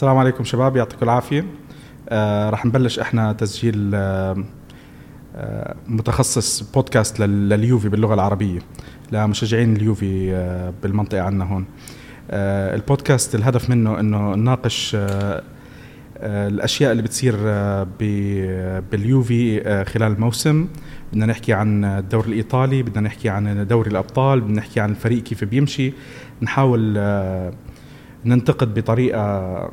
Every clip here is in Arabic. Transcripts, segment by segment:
السلام عليكم شباب يعطيكم العافية. آه رح نبلش إحنا تسجيل آه آه متخصص بودكاست لل- لليوفي باللغة العربية. لمشجعين اليوفي آه بالمنطقة عندنا هون. آه البودكاست الهدف منه إنه نناقش آه آه الأشياء اللي بتصير آه باليوفي آه خلال الموسم. بدنا نحكي عن الدوري الإيطالي بدنا نحكي عن دوري الأبطال بدنا نحكي عن الفريق كيف بيمشي. نحاول ننتقد بطريقة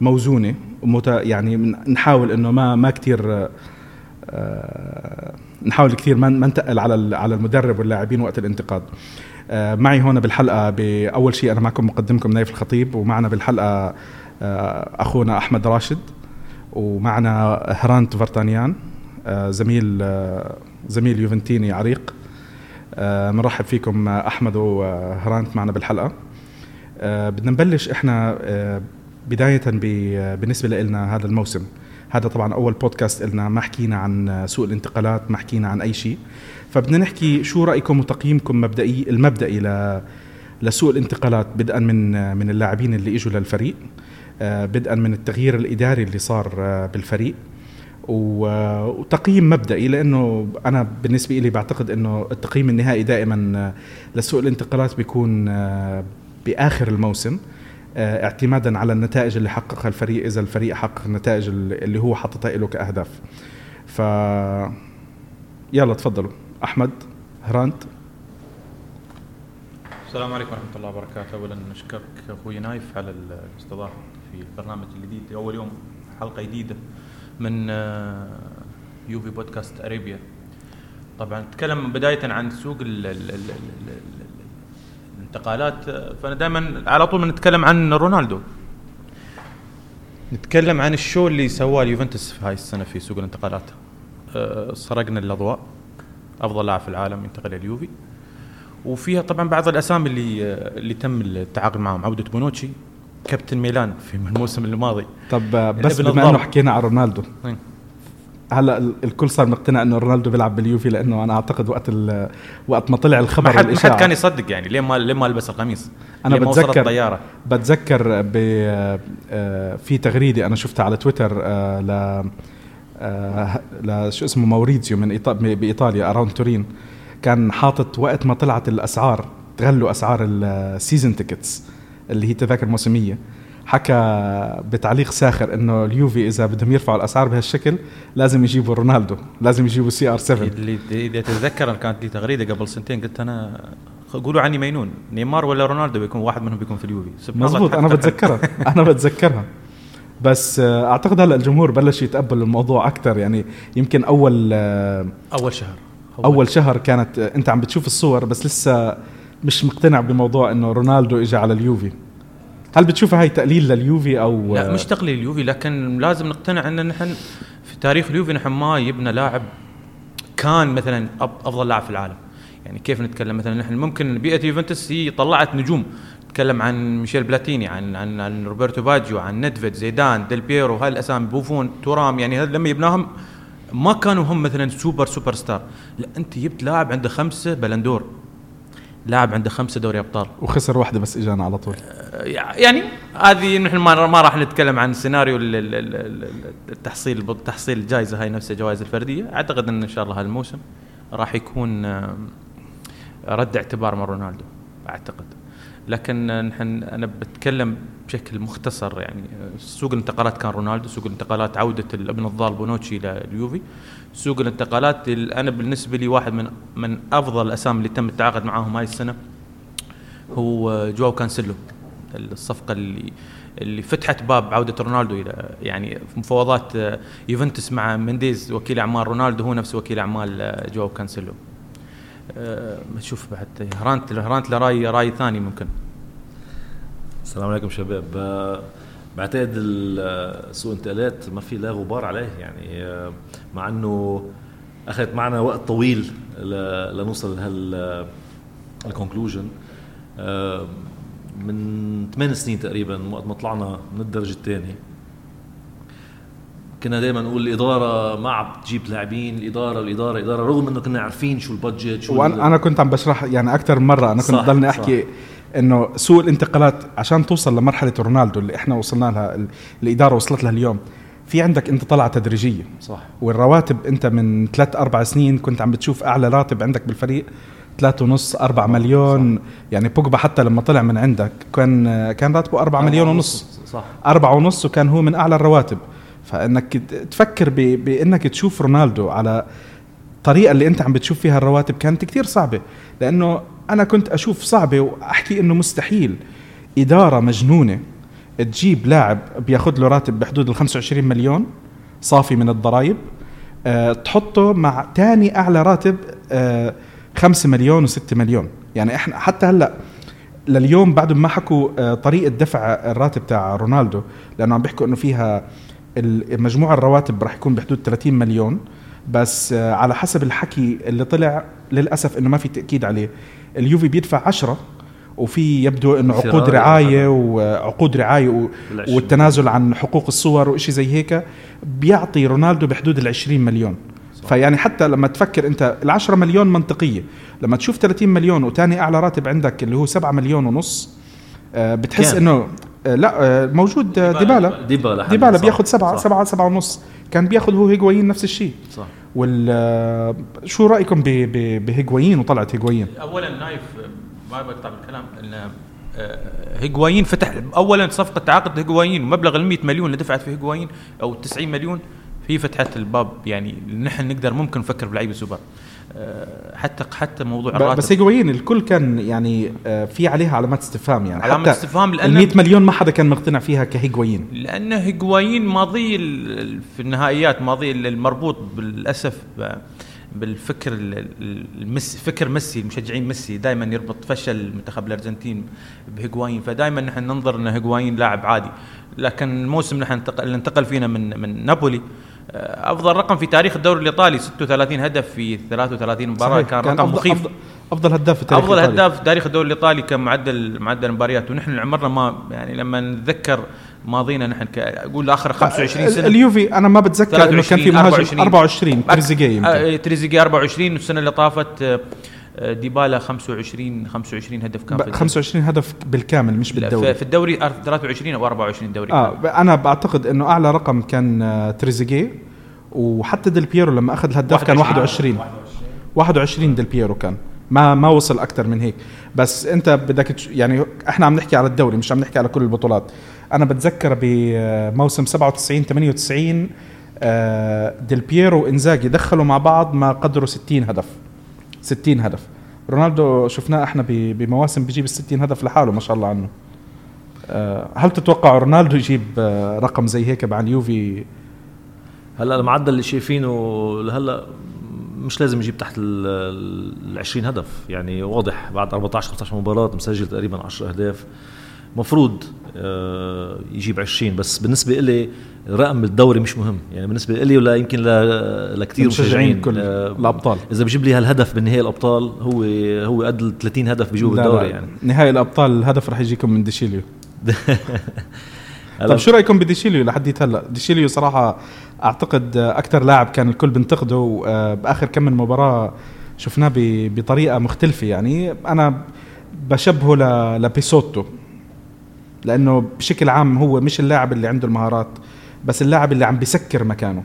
موزونة ومت... يعني نحاول إنه ما ما كثير نحاول كثير ما ما نتقل على على المدرب واللاعبين وقت الانتقاد. آه، معي هون بالحلقة باول شيء أنا معكم مقدمكم نايف الخطيب ومعنا بالحلقة آه، أخونا أحمد راشد ومعنا هرانت فرتانيان آه، زميل آه، زميل يوفنتيني عريق. آه، بنرحب فيكم آه، أحمد وهرانت معنا بالحلقة. آه، بدنا نبلش إحنا آه، بداية ب- بالنسبة لنا هذا الموسم. هذا طبعا أول بودكاست لنا ما حكينا عن سوق الانتقالات ما حكينا عن أي شيء. فبدنا نحكي شو رأيكم وتقييمكم مبدئي المبدئي ل لسوق الانتقالات بدءا من من اللاعبين اللي إجوا للفريق آه، بدءا من التغيير الإداري اللي صار آه، بالفريق. وتقييم مبدئي لأنه أنا بالنسبة لي بعتقد إنه التقييم النهائي دائما آه، لسوق الانتقالات بيكون بآخر الموسم. اعتمادا على النتائج اللي حققها الفريق إذا الفريق حقق النتائج اللي هو حاططها له كأهداف. ف يلا تفضلوا. أحمد هرانت. السلام عليكم ورحمة الله وبركاته، أولا نشكرك أخوي نايف على الاستضافة في البرنامج الجديد. أول يوم حلقة جديدة من آه، يوفي بودكاست أريبيا. طبعا نتكلم بداية عن سوق آه، فأنا دائما على طول نتكلم عن رونالدو. نتكلم عن ال show اللي سواه اليوفنتوس في هاي السنة في سوق الانتقالات. آه، سرقنا الأضواء أفضل لاعب في العالم ينتقل لليوفي. وفيها طبعا بعض الأسامي اللي اللي تم التعاقد معهم عودة بونوتشي كابتن ميلان في الموسم الماضي طب آه، بس بما إنه. حكينا عن رونالدو إيه. هلا ال- الكل صار مقتنع إنه رونالدو بيلعب باليوفي لأنه أنا أعتقد وقت وقت ما طلع الخبر ما حد ما حد كان يصدق يعني. ليه ما ليه ما لبس القميص؟ أنا بتذكر الطياره بتذكر ب آه، في تغريدة أنا شفتها على تويتر آه، ل آه، ل شو اسمه موريتزيو من إيطا- بإيطاليا around تورين. كان حاطط وقت ما طلعت الأسعار تغلوا أسعار ال season tickets اللي هي تذاكر موسمية. حكى بتعليق ساخر إنه اليوفي إذا بدهم يرفعوا الأسعار بهالشكل لازم يجيبوا رونالدو لازم يجيبوا سي ار 7 اللي إذا تتذكر كانت لي تغريدة قبل سنتين قلت أنا قولوا عني مينون نيمار ولا رونالدو بيكون واحد منهم بيكون في اليوفي؟ مزبوط أنا. بتذكرها أنا بتذكرها. بس آه، أعتقد هلأ الجمهور بلش يتقبل الموضوع أكثر يعني يمكن أول آه، أول شهر. أول. شهر كانت آه، أنت عم بتشوف الصور بس لسه مش مقتنع بموضوع إنه رونالدو اجى على اليوفي. هل بتشوفها هاي تقليل لليوفي أو لا مش تقليل اليوفي لكن لازم نقتنع إن نحن في تاريخ اليوفي نحن ما جبنا لاعب كان مثلا أفضل لاعب في العالم. يعني كيف نتكلم؟ مثلا نحن ممكن بيئة يوفنتوس هي طلعت نجوم. نتكلم عن ميشيل بلاتيني عن عن, عن روبرتو باجيو عن ندفيد زيدان ديل بيرو هاي الاسامي بوفون تورام يعني لما جبناهم ما كانوا هم مثلا super superstar. لا أنت جبت لاعب عنده خمسة Ballon d'Or لاعب عنده خمسه دوري أبطال. وخسر واحدة بس إجانا على طول. يعني هذه نحن ما ما راح نتكلم عن سيناريو ال- ال- ال- ال- التحصيل تحصيل الجائزه هاي نفسها جوائز الفردية. أعتقد إن إن شاء الله هالموسم راح يكون رد اعتبار من رونالدو. أعتقد. لكن نحن أنا بتكلم بشكل مختصر يعني سوق الانتقالات كان رونالدو سوق الانتقالات عودة الابن الضال بونوتشي لليوفي سوق الانتقالات ال- أنا بالنسبة لي واحد من من أفضل الأسامي اللي تم التعاقد معاهم هاي السنة هو جواو كانسيلو. الصفقة اللي اللي فتحت باب عودة رونالدو إلى يعني مفاوضات يوفنتوس مع منديز وكيل أعمال رونالدو هو نفس وكيل أعمال جواو كانسيلو. آه، ما تشوف بعد. هرانت هرانت راي رأي ثاني ممكن. السلام عليكم شباب. آه، بعتقد ال- سوق الانتقالات ما في لا غبار عليه يعني. آه، مع إنه أخذت معنا وقت طويل لنوصل لهال ال conclusion من ثمان سنين تقريبا وقت ما طلعنا من الدرجة الثانية. كنا دائما نقول الإدارة ما عم تجيب لاعبين الإدارة الإدارة الإدارة رغم إنه كنا عارفين شو ال budget شو وأنا أنا كنت عم بشرح يعني أكثر من مرة أنا كنت صح، ضلني صح. أحكي إنه سوق الانتقالات عشان توصل لمرحلة رونالدو اللي إحنا وصلنا لها ال- الإدارة وصلت لها اليوم. في عندك أنت طلعة تدريجية. صح. والرواتب أنت من ثلاث أربع سنين كنت عم بتشوف أعلى راتب عندك بالفريق ثلاثة ونص أربعة مليون. يعني بوجبا حتى لما طلع من عندك كان كان راتبه أربعة مليون ونص صح. أربعة ونص وكان هو من أعلى الرواتب. فإنك ت- تفكر ب- بإنك تشوف رونالدو على الطريقة اللي أنت عم بتشوف فيها الرواتب كانت كتير صعبة. لأنه أنا كنت أشوف صعبة وأحكي إنه مستحيل. إدارة مجنونة. تجيب لاعب بياخذ له راتب بحدود ال 25 مليون صافي من الضرائب. أه تحطه مع تاني أعلى راتب أه 5 مليون و6 مليون. يعني إحنا حتى هلأ لليوم بعد ما حكوا آه، طريقة دفع الراتب تاع رونالدو لأنه عم بيحكوا إنه فيها مجموع الرواتب راح يكون بحدود 30 مليون بس آه، على حسب الحكي اللي طلع للأسف إنه ما في تأكيد عليه. اليوفي بيدفع 10 وفي يبدو إنه في عقود رعاية وعقود رعاية. والتنازل عن حقوق الصور وإشي زي هيك بيعطي رونالدو بحدود ال 20 مليون فيعني حتى لما تفكر أنت ال 10 مليون منطقية. لما تشوف 30 مليون وتاني أعلى راتب عندك اللي هو 7 مليون ونص آه، بتحس. إنه آه، لا آه، موجود آه، ديبالا ديبالا. ديبالا. بياخذ 7 صح. 7 7 ونص. كان بياخذ هو هيغوين نفس الشيء. صح. وال آه، شو رأيكم ب- ب- بهيغوين وطلعت هيغوين اولا نايف ما بقطع بالكلام إن آه، هيغوايين فتح اولا صفقة تعاقد هيغوايين ومبلغ ال 100 مليون اللي دفعت في هيغوايين أو 90 مليون هي فتحت الباب. يعني نحن نقدر ممكن نفكر بلعيبة سوبر آه، حتى حتى موضوع الراتب. بس هيغوين الكل كان يعني آه، في عليها علامات استفهام يعني. علامة حتى استفهام ال 100 مليون ما حدا كان مقتنع فيها كهيغوين لأن هيغوايين ماضي في النهائيات ماضي ال- المربوط بالأسف بالفكر ال- ال- الميسي فكر ميسي المشجعين ميسي دائما يربط فشل منتخب الأرجنتين بهيغوايين فدائما نحن ننظر ان هيغوايين لاعب عادي. لكن الموسم نحن انتقل اللي انتقل فينا من من نابولي آه، أفضل رقم في تاريخ الدوري الإيطالي 36 هدف في 33 مباراة. صحيح. كان رقم أفضل مخيف. أفضل, أفضل هداف في تاريخ أفضل. هداف في تاريخ الدوري الإيطالي كان معدل معدل مباريات ونحن عمرنا ما يعني لما نتذكر ماضينا نحن أقول آخر 25 ال- سنة. اليوفي أنا ما بتذكر إنه كان في مهاجم 24 24 تريزيجيه آه، تريزيجيه 24 والسنة اللي طافت آه، آه، ديبالا 25 25 هدف كان ب- في 25 هدف بالكامل مش بالدوري. في الدوري 23 أو 24 دوري آه أنا بعتقد إنه أعلى رقم كان آه، تريزيجيه وحتى ديل بييرو لما أخذ الهداف كان 21 21 ديل بييرو كان. ما ما وصل أكثر من هيك. بس أنت بدك يعني إحنا عم نحكي على الدوري مش عم نحكي على كل البطولات. أنا بتذكر بموسم 97 98 آه، ديل بييرو وإنزاجي دخلوا مع بعض ما قدروا 60 هدف. 60 هدف. رونالدو شفناه إحنا بمواسم بيجيب ال 60 هدف لحاله ما شاء الله عنه. آه، هل تتوقع رونالدو يجيب آه، رقم زي هيك مع اليوفي؟ هلا المعدل اللي شايفينه لهلا مش لازم يجيب تحت ال 20 هدف. يعني واضح بعد 14 15 مباراة مسجل تقريبا 10 أهداف. مفروض آه، يجيب 20 بس بالنسبة لي رقم الدوري مش مهم. يعني بالنسبة لي ولا يمكن لكثير مشجعين كل آه، الأبطال. إذا بجيب لي هالهدف بنهائي الأبطال هو هو قد ال 30 هدف بالدوري لا، يعني. نهائي الأبطال الهدف رح يجيكم من ديشيليو. طيب شو رأيكم بديشيليو لحديت هلا؟ ديشيليو صراحة أعتقد أكثر لاعب كان الكل بينتقده آه، بآخر كم من مباراة شفناه بطريقة مختلفة يعني. أنا بشبهه لبيسوتو. لأنه بشكل عام هو مش اللاعب اللي عنده المهارات بس اللاعب اللي عم بيسكر مكانه.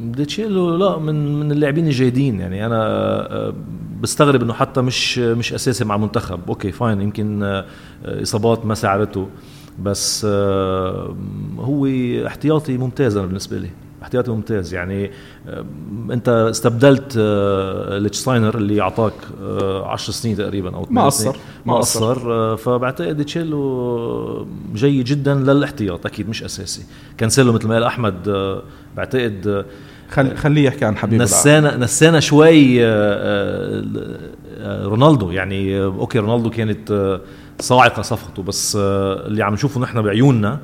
ديتشيلو لا من من اللاعبين الجيدين. يعني أنا آه، بستغرب إنه حتى مش مش أساسي مع المنتخب okay fine يمكن آه، إصابات ما ساعدته بس آه، هو احتياطي ممتاز أنا بالنسبة لي. احتياطي ممتاز يعني آه، انت استبدلت آه، ليتشستاينر اللي اعطاك 10 سنين تقريبا أو ما قصر. ما قصر. آه، فبعتقد ديتشيليو جيد جدا للاحتياط أكيد مش أساسي كانسيلو مثل ما قال أحمد آه، بعتقد آه، خل خليه يحكي عن العالم. نسانا نسانا شوي آه، آه، آه، رونالدو يعني آه، okay رونالدو كانت آه، صاعقة صفقته بس آه، اللي عم نشوفه نحن بعيوننا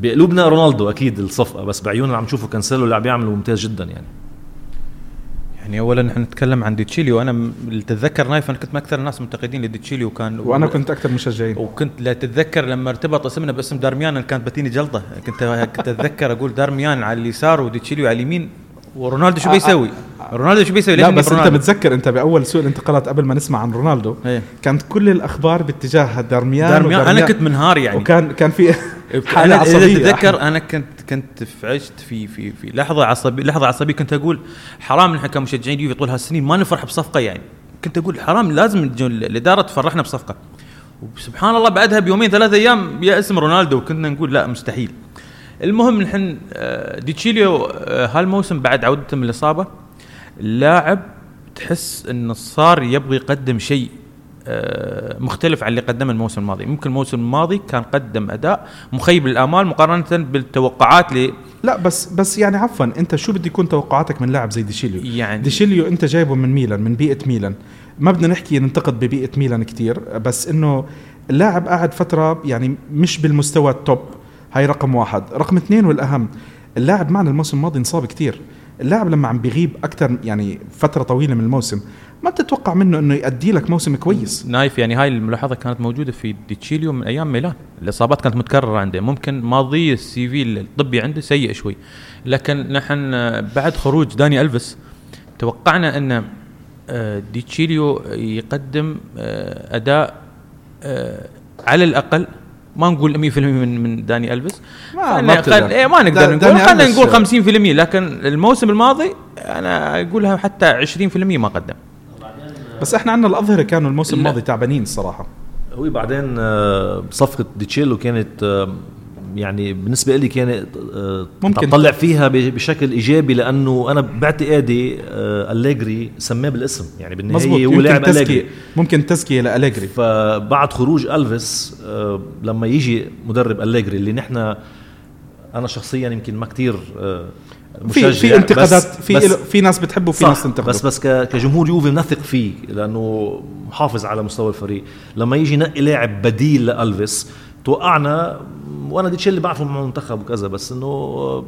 بقلوبنا رونالدو أكيد الصفقة بس بعيوننا عم نشوفه كانسيلو اللي عم بيعمله ممتاز جدا يعني يعني اولا نحن نتكلم عن ديتشيليو أنا م- اللي تتذكر نايف أنا كنت من أكثر الناس منتقدين لديتشيليو كان وأنا كنت أكثر مشجعين وكنت لا تتذكر لما ارتبط اسمنا باسم دارميان أنا كانت بتيني جلطة كنت كنت أتذكر أقول دارميان على اليسار وديتشيليو على اليمين ورونالدو شو آه، بيسوي؟ رونالدو شو بيسوي؟ لا بس أنت؟ بتذكر أنت بأول سوق الانتقالات قبل ما نسمع عن رونالدو إيه. كانت كل الأخبار باتجاه دارميان دارميان أنا ودارميان. كنت منهار يعني وكان كان في حالة أنا إذا عصبية. تتذكر أنا كنت كنت في عشت في في في لحظة عصبيه لحظة عصبية كنت أقول حرام نحن كمشجعين يوفي طول هالسنين ما نفرح بصفقة يعني. كنت أقول حرام لازم الإدارة تفرحنا بصفقة. وسبحان الله بعدها بيومين ثلاثة أيام يا اسم رونالدو وكنا نقول لا مستحيل. المهم نحن آه، دي تشيليو آه، هالموسم بعد عودته من الإصابة اللاعب تحس إنه صار يبغى يقدم شيء. مختلف عن اللي قدمه الموسم الماضي. ممكن الموسم الماضي كان قدم أداء مخيب للآمال مقارنة بالتوقعات اللي لا بس بس يعني عفوا أنت شو بده يكون توقعاتك من لاعب زي ديشيليو؟ يعني ديشيليو أنت جايبه من ميلان من بيئة ميلان. ما بدنا نحكي ننتقد ببيئة ميلان كتير بس إنه اللاعب قاعد فترة يعني مش بالمستوى ال top هاي رقم واحد. رقم اثنين والأهم اللاعب معنا الموسم الماضي انصاب كتير. اللاعب لما عم بيغيب أكثر يعني فترة طويلة من الموسم ما بتتوقع منه إنه يؤدي لك موسم كويس. نايف يعني هاي الملاحظة كانت موجودة في ديتشيليو من أيام ميلان. الإصابات كانت متكررة عنده. ممكن ماضي ال CV الطبي عنده سيء شوي. لكن نحن آه، بعد خروج داني ألفيس توقعنا إن آه، ديتشيليو يقدم آه، أداء على الأقل ما نقول 100% من من داني ألفيس. ما-. خل- إيه ما دا- نقدر نقول خلينا نقول 50% لكن الموسم الماضي أنا أقولها حتى 20% ما قدم. بس إحنا عندنا الأظهرة كانوا الموسم. الماضي تعبانين الصراحة. هو بعدين آه، صفقة ديتشيلو كانت آه، يعني بالنسبة لي كانت آه، ممكن. اطلع فيها بشكل إيجابي لأنه أنا باعتقادي آه، أليجري سماه بالاسم. يعني بالنهاية هو لاعب أليجري. ممكن تزكية لأليجري. فبعد خروج ألفيس آه، لما يجي مدرب أليجري اللي نحن أنا شخصيا يمكن ما كتير آه، في في انتقادات في في ناس بتحبه وفي ناس تنتقده. بس بس كجمهور يوفي بنثق فيه لأنه محافظ على مستوى الفريق. لما يجي ينقي لاعب بديل لألفيس توقعنا وأنا ديتشيلي بعرفه مع المنتخب وكذا بس إنه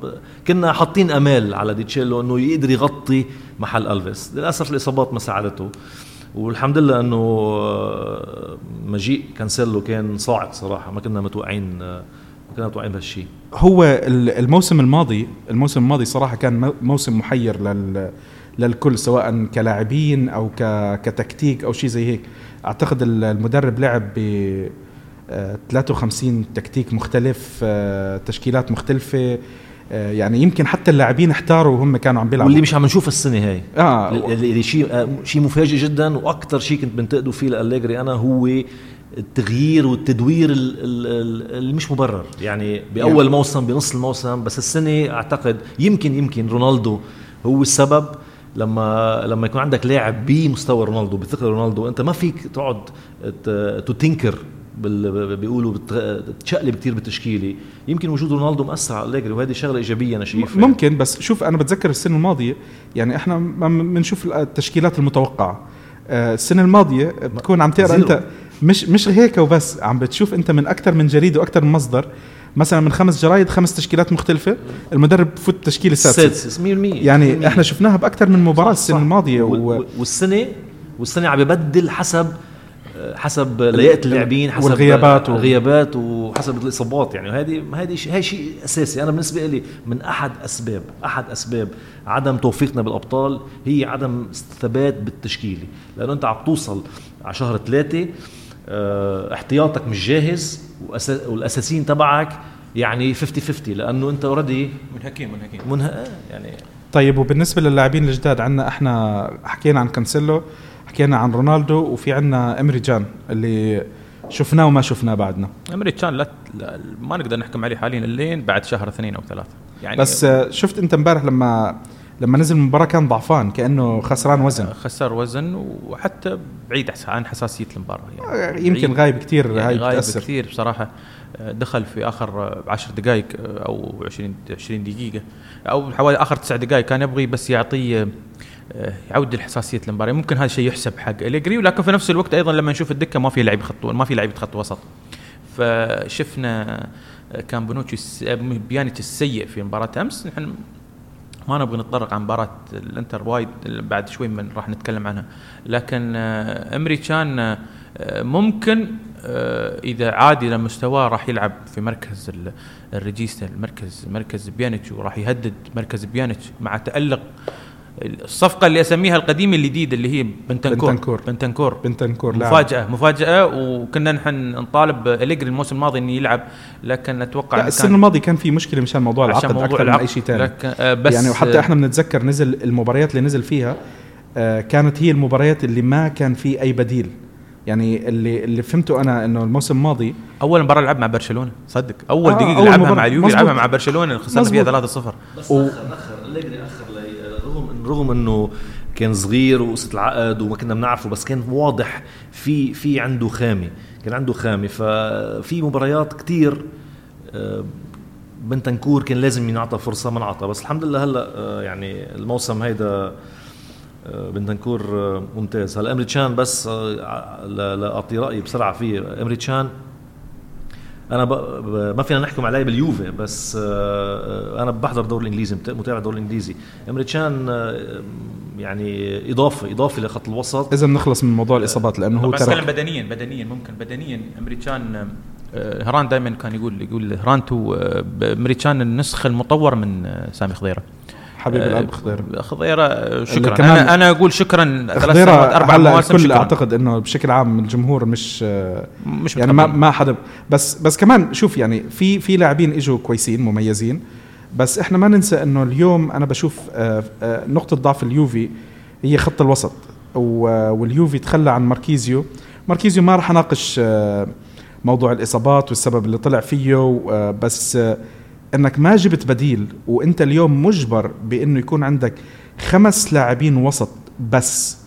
كنا حاطين أمال على ديتشيلو انه يقدر يغطي محل ألفيس. للأسف الإصابات ما ساعدته. والحمد لله إنه مجيء كانسيلو كان صاعد صراحة ما كنا متوقعين ما كنا متوقعين بهالشيء. هو ال- الموسم الماضي الموسم الماضي صراحة كان مو- موسم محير لل للكل سواء كلاعبين أو كتكتيك أو شيء زي هيك. أعتقد ال- المدرب لعب 53 تكتيك مختلف آه، تشكيلات مختلفة آه، يعني يمكن حتى اللاعبين احتاروا وهم كانوا عم بيلعبوا واللي مش عم نشوفها السنة هاي آه اللي شيء آه، شيء مفاجئ جدا وأكثر شيء كنت بنتقده فيه لأليجري أنا هو التغيير والتدوير ال- ال- ال- اللي مش مبرر يعني بأول يعني. موسم بنص الموسم بس السنة أعتقد يمكن يمكن رونالدو هو السبب لما لما يكون عندك لاعب بمستوى رونالدو بثقل رونالدو أنت ما فيك تقعد تنكر بال- بيقولوا بت- تشقلب كثير بالتشكيله يمكن وجود رونالدو مأثر على أليجري وهذه شغلة إيجابية أنا شايفها. ممكن بس شوف أنا بتذكر السنة الماضية يعني إحنا ما بنشوف التشكيلات المتوقعة. آه، السنة الماضية بتكون عم تقرأ. أنت مش مش هيك وبس. عم بتشوف أنت من أكثر من جريده وأكثر من مصدر. مثلا من خمس جرايد خمس تشكيلات مختلفة. المدرب بفوت التشكيله السادسه السادس 100% يعني إحنا شفناها بأكثر من مباراة السنة. الماضية و... وال- والسنة والسنة عم يبدل حسب حسب لياقة اللاعبين حسب والغيابات و- الغيابات وحسب الإصابات يعني. هذه هذه شيء هي شيء أساسي. أنا بالنسبة لي من أحد اسباب أحد أسباب عدم توفيقنا بالأبطال هي عدم ثبات بالتشكيلة. لأنه أنت عم توصل على شهر ثلاثة آه احتياطك مش جاهز والأساسيين تبعك يعني 50 50 لأنه أنت already منهكين منهكين. منها يعني طيب وبالنسبة للاعبين الجداد عندنا إحنا حكينا عن كانسيلو. حكينا عن رونالدو وفي عندنا إمري جان اللي شفناه وما شفناه بعدنا. امريكان لا, لا ما نقدر نحكم عليه حاليا لين بعد شهر اثنين أو ثلاثة. يعني بس آه، شفت أنت إمبارح لما لما نزل المباراه كان ضعفان كأنه خسران وزن. خسر وزن وحتى بعيد عن حساسية المباراة. آه، يمكن بعيد. غايب كثير يعني هاي غايب بتأثر. كثير بصراحة. آه، دخل في آخر 10 دقائق أو 20 20 دقيقة أو حوالي آخر تسع دقائق كان يبغي بس يعطيه آه، يعود الحساسية المباراه ممكن هذا الشيء يحسب حق أليجري ولكن في نفس الوقت أيضا لما نشوف الدكة ما في لعيب خط ما في لعيبه خط وسط. فشفنا آه، كان بونوتشي آه، بيانيتش السيء في مباراة أمس. نحن ما نبغى نتطرق عن مباراة الإنتر وايد بعد شوي من راح نتكلم عنها. لكن آه، إمري تشان آه، ممكن آه، إذا عاد إلى مستواه راح يلعب في مركز ال- الريجيستا المركز مركز بيانيتش وراح يهدد مركز بيانيتش مع تألق الصفقة اللي أسميها القديمة الجديدة اللي هي بنتنكور. بنتنكور. بنتنكور. بنتنكور لاعب. مفاجأة مفاجأة. وكنا نحن نطالب أليجري الموسم الماضي إنه يلعب لكن أتوقع لا السنة كان الماضية كان في مشكلة مشان موضوع عشان العقد موضوع أكثر من العقد. أي شيء ثاني لكن آه، بس يعني وحتى آه، إحنا بنتذكر نزل المباريات اللي نزل فيها آه، كانت هي المباريات اللي ما كان في أي بديل. يعني اللي اللي فهمته أنا إنه الموسم الماضي أول مباراة لعب مع برشلونة صدق. أول آه، دقيقة أول لعبها. مع اليوفي. لعبها مع برشلونة خسرنا فيها 3-0 بس و- أخر اخر أخر. لي رغم إنه كان صغير وقصة العقد وما كنا بنعرفه بس كان واضح في في عنده خامة كان عنده خامة. ففي مباريات كتير آه، بنتنكور كان لازم ينعطى فرصة ما انعطى. بس الحمد لله هلأ آه، يعني الموسم هيدا آه، بنتنكور ممتاز. هلأ إمري تشان بس لأعطي رأيي بسرعة فيه. إمري تشان؟ أنا ب... ب... ما فينا نحكم عليه باليوفي بس آه، أنا بحضر الدوري الإنجليزي مت- متابع الدوري الإنجليزي. امري تشان آه، يعني إضافة إضافة لخط الوسط. إذا بنخلص من موضوع الإصابات لأنه هو بس بدنيا بدنيا ممكن بدنيا. أمريكان آه، هران دائما كان يقول يقول هرانتو آه، أمريكان النسخه المطور من آه، سامي خضيرة. حبيب آه، الاب خضيرة. خضيرة آه، شكرا. كمان- أنا أنا أقول شكرا ثلاث سنوات أربع مواسم الكل شكرا. أعتقد إنه بشكل عام الجمهور مش آه، مش يعني ما متقبل. ما حدا بس بس كمان شوف يعني في في لاعبين إجوا كويسين مميزين. بس إحنا ما ننسى إنه اليوم أنا بشوف آه، آه، نقطة ضعف اليوفي هي خط الوسط. واليوفي تخلى عن ماركيزيو. ماركيزيو ما راح أناقش آه، موضوع الإصابات والسبب اللي طلع فيه آه، بس آه، إنك ما جبت بديل وإنت اليوم مجبر بإنه يكون عندك خمس لاعبين وسط بس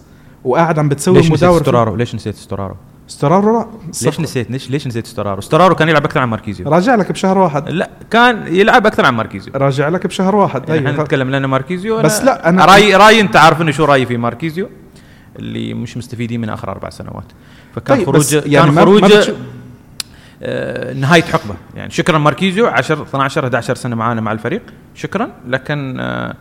وقاعد عم بتسوي مداورة في- ليش نسيت ستورارو؟ ليش نسيت ستورارو؟ ستورارو لا ليش نسيت؟ ليش ليش نسيت ستورارو؟ ستورارو كان يلعب أكثر عن ماركيزيو. راجع لك بشهر واحد. لا كان يلعب أكثر عن ماركيزيو. راجع لك بشهر واحد. يعني إحنا. نتكلم لأن ماركيزيو بس لا، أنا- رايي رأيي أنت عارف إنه شو رأيي في ماركيزيو اللي مش مستفيدين من آخر أربع سنوات. فكان طيب، بس خروج يعني كان ما- ما خروج بتشوف- آه، نهاية حقبة. يعني شكرا ماركيزيو 10 12 11 سنة معانا مع الفريق. شكرا. لكن آه،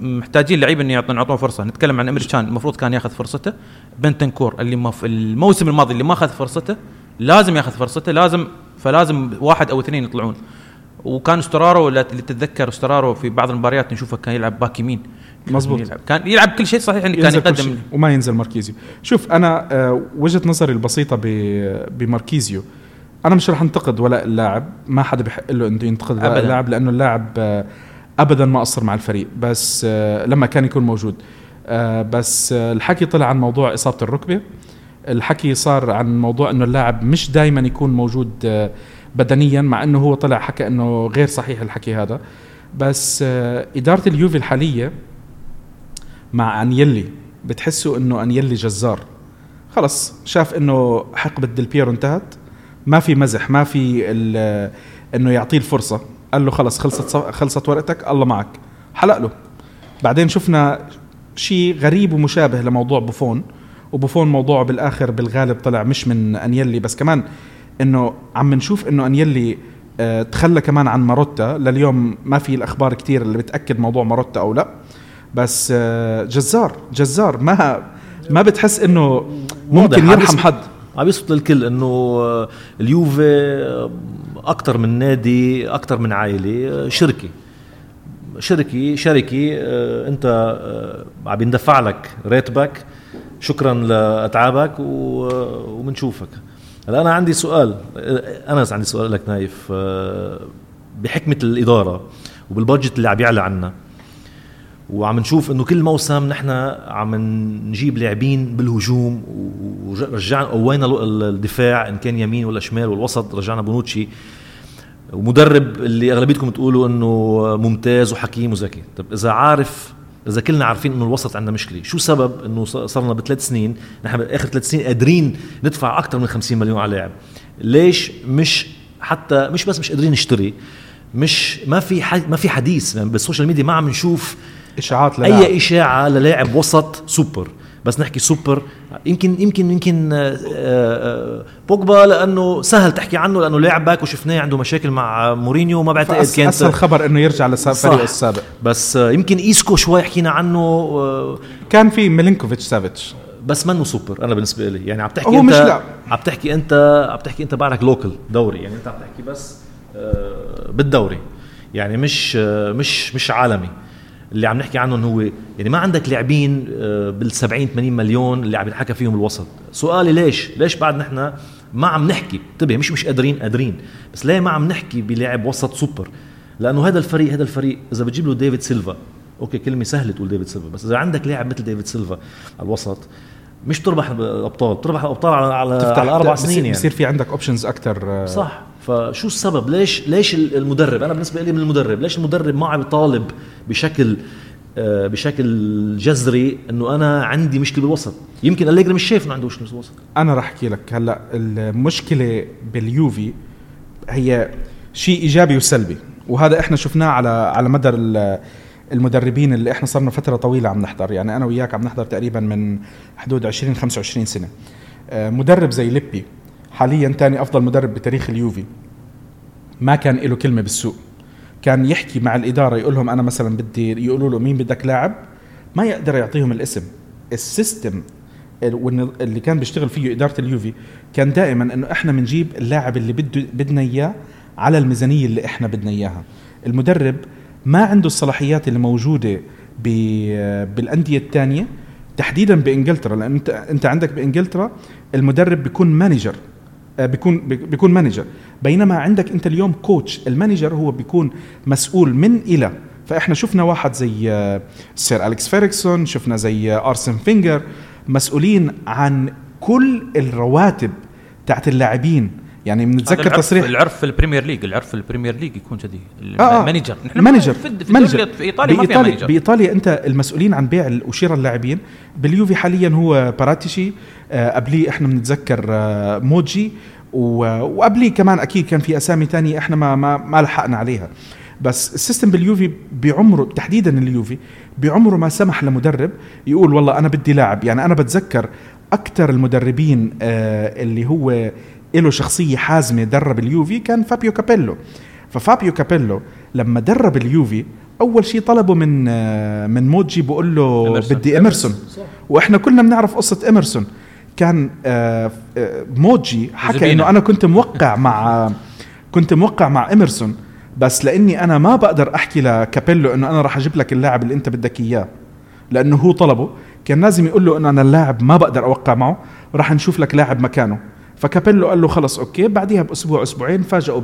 محتاجين لعيبه إنه يعطون يعطون فرصة. نتكلم عن إمري تشان المفروض كان ياخذ فرصته. بنتانكور اللي ما في الموسم الماضي اللي ما أخذ فرصته لازم ياخذ فرصته. لازم فلازم واحد أو اثنين يطلعون. وكان ستورارو اللي تتذكر ستورارو في بعض المباريات نشوفه كان يلعب back يمين. كان مظبوط. يلعب كان يلعب كل شيء صحيح إنه كان يقدم. وما ينزل ماركيزيو. شوف أنا آه، وجهة نظري البسيطة بماركيزيو. أنا مش رح أنتقد ولا اللاعب. ما حدا بحق له إنه ينتقد ولا أبداً. اللاعب لأنه اللاعب آه، ابدا ما قصر مع الفريق. بس آه، لما كان يكون موجود. آه، بس الحكي طلع عن موضوع إصابة الركبة. الحكي صار عن موضوع إنه اللاعب مش دائما يكون موجود بدنيا مع إنه هو طلع حكى إنه غير صحيح الحكي هذا. بس إدارة اليوفي الحالية مع أنيلي بتحسوا إنه أنيلي جزار. خلص شاف إنه حقبة ديل بيرو انتهت. ما في مزح ما في إنه يعطيه الفرصة. قال له خلص خلصت خلصت ورقتك الله معك. حلق له. بعدين شفنا شيء غريب ومشابه لموضوع بوفون. وبوفون موضوعه بالآخر بالغالب طلع مش من أنيلي بس كمان إنه عم نشوف إنه أنيلي آه، تخلى كمان عن ماروتا. لليوم ما في الأخبار كتير اللي بتأكد موضوع ماروتا أو لا. بس آه، جزار جزار. ما ما بتحس إنه ممكن يرحم حد. عم يثبت للكل إنه آه، اليوفي أكثر من نادي أكثر من عائلة آه، شركة. شركة شركة آه، أنت آه، عم يندفع لك راتبك. شكرا لأتعابك وبنشوفك هلا أنا عندي سؤال آه، أنا عندي سؤال لك نايف آه، بحكمة الإدارة وبالبادجت اللي عم يعلى عنا وعم نشوف إنه كل موسم نحن عم نجيب لاعبين بالهجوم ورجعنا قوينا ال- الدفاع إن كان يمين ولا شمال والوسط رجعنا بونوتشي. ومدرب اللي أغلبيتكم تقولوا إنه ممتاز وحكيم وذكي. طب إذا عارف إذا كلنا عارفين إنه الوسط عندنا مشكله شو سبب إنه صرنا بثلاث سنين نحن باخر ثلاث سنين قادرين ندفع أكثر من 50 مليون على لاعب؟ ليش مش حتى مش بس مش قادرين نشتري مش ما في ما في حديث يعني بال social media ما عم نشوف إشاعات للاعب. أي إشاعة للاعب وسط سوبر. بس نحكي سوبر يمكن يمكن يمكن آه، آه، بوجبا لأنه سهل تحكي عنه لأنه لاعبك وشفناه عنده مشاكل مع مورينيو ما بعتقد كانت أسهل خبر إنه يرجع لفريقه السابق. بس آه، يمكن إيسكو شوي حكينا عنه كان في ميلينكوفيتش سافيتش. بس منه سوبر أنا بالنسبة لي. يعني عم تحكي هو انت مش لا. عم تحكي انت عم تحكي أنت بعدك local دوري. يعني أنت عم تحكي بس بالدوري. يعني مش مش مش عالمي. اللي عم نحكي عنهم هو يعني ما عندك لاعبين بال 70 80 مليون اللي عم ينحكى فيهم الوسط. سؤالي ليش؟ ليش بعد نحن ما عم نحكي؟ انتبه مش مش قادرين قادرين. بس ليه ما عم نحكي بلاعب وسط سوبر؟ لأنه هذا الفريق هذا الفريق إذا بتجيب له ديفيد سيلفا okay كلمة سهلة تقول ديفيد سيلفا بس إذا عندك لاعب مثل ديفيد سيلفا على الوسط مش تربح الأبطال تربح الأبطال على على, على أربع سنين يعني. بصير في عندك options أكثر صح. فشو السبب؟ ليش ليش المدرب أنا بالنسبة لي من المدرب ليش المدرب ما عم يطالب بشكل آه، بشكل جذري إنه أنا عندي مشكلة بالوسط؟ يمكن أليجري مش شايف إنه عنده مشكلة بالوسط. أنا راح أحكي لك هلأ المشكلة باليوفي هي شيء إيجابي وسلبي وهذا إحنا شفناه على على مدى المدربين اللي إحنا صرنا فترة طويلة عم نحضر يعني أنا وياك عم نحضر تقريبا من حدود 20 25 سنة. آه، مدرب زي ليبي حاليا ثاني أفضل مدرب بتاريخ اليوفي. ما كان له كلمة بالسوق. كان يحكي مع الإدارة يقول لهم أنا مثلا بدي يقولوا له مين بدك لاعب؟ ما يقدر يعطيهم الاسم. السيستم اللي كان بيشتغل فيه إدارة اليوفي كان دائما إنه إحنا بنجيب اللاعب اللي بده بدنا إياه على الميزانية اللي إحنا بدنا إياها. المدرب ما عنده الصلاحيات اللي موجودة بالأندية الثانية تحديدا بإنجلترا لأن انت أنت عندك بإنجلترا المدرب بيكون manager. بيكون بيكون manager بينما عندك انت اليوم coach ال manager هو بيكون مسؤول من إلى. فإحنا شفنا واحد زي آه، سير أليكس فيرغسون شفنا زي آه، أرسين فينجر مسؤولين عن كل الرواتب تاعت اللاعبين. يعني بنتذكر تصريح العرف في البريمير ليج العرف في البريمير ليج يكون كذي. آه ال manager نحن manager في, في, manager. في إيطاليا ما فيها manager بإيطاليا أنت المسؤولين عن بيع وشراء اللاعبين. باليوفي حاليا هو باراتيتشي آه قبليه إحنا بنتذكر آه موجي. وقبليه كمان أكيد كان في أسامي تانية إحنا ما ما, ما لحقنا عليها. بس ال system باليوفي بعمره تحديدا اليوفي بعمره ما سمح لمدرب يقول والله أنا بدي لاعب. يعني أنا بتذكر أكثر المدربين آه اللي هو له شخصية حازمة درب اليوفي كان فابيو كابيلو. ففابيو كابيلو لما درب اليوفي أول شيء طلبه من من موجي بقول له إمرسون. بدي إمرسون وإحنا كلنا بنعرف قصة اميرسون كان آه, آه، موجي حكى إنه أنا كنت موقع مع كنت موقع مع اميرسون بس لإني أنا ما بقدر أحكي لكابيلو إنه أنا راح أجيب لك اللاعب اللي أنت بدك إياه. لأنه هو طلبه. كان لازم يقول له إنه أنا اللاعب ما بقدر أوقع معه. راح نشوف لك لاعب مكانه. فكابيلو قال له خلص okay. بعديها بأسبوع أسبوعين فاجئوا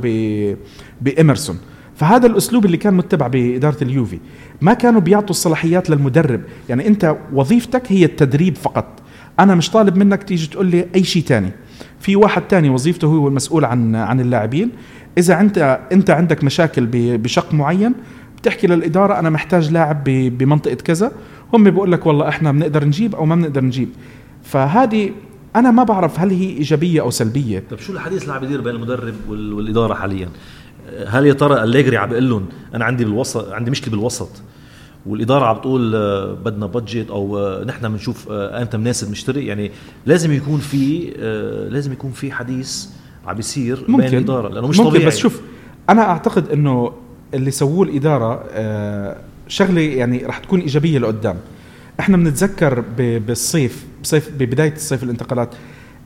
باميرسون فهذا الأسلوب اللي كان متبع بإدارة اليوفي. ما كانوا بيعطوا الصلاحيات للمدرب. يعني أنت وظيفتك هي التدريب فقط. أنا مش طالب منك تيجي تقول لي أي شيء تاني. في واحد تاني وظيفته هو المسؤول عن عن اللاعبين. إذا أنت أنت عندك مشاكل بشق معين بتحكي للإدارة أنا محتاج لاعب بمنطقة كذا. هم بيقول لك والله إحنا بنقدر نجيب أو ما بنقدر نجيب. فهذه أنا ما بعرف هل هي إيجابية أو سلبية. طيب شو الحديث اللي عم يدير بين المدرب والإدارة حاليا؟ هل يا ترى أليجري عم بيقول لهم أنا عندي بالوسط عندي مشكلة بالوسط والإدارة عم بتقول آه، بدنا بادجت أو آه، نحن بنشوف آه، إمتى مناسب نشتري يعني لازم يكون في لازم يكون في حديث عم بيصير بين الإدارة لأنه مش ممكن طبيعي. بس شوف أنا أعتقد إنه اللي سووه الإدارة شغلة يعني راح تكون إيجابية لقدام. إحنا بنتذكر بالصيف بصيف ببداية الصيف الانتقالات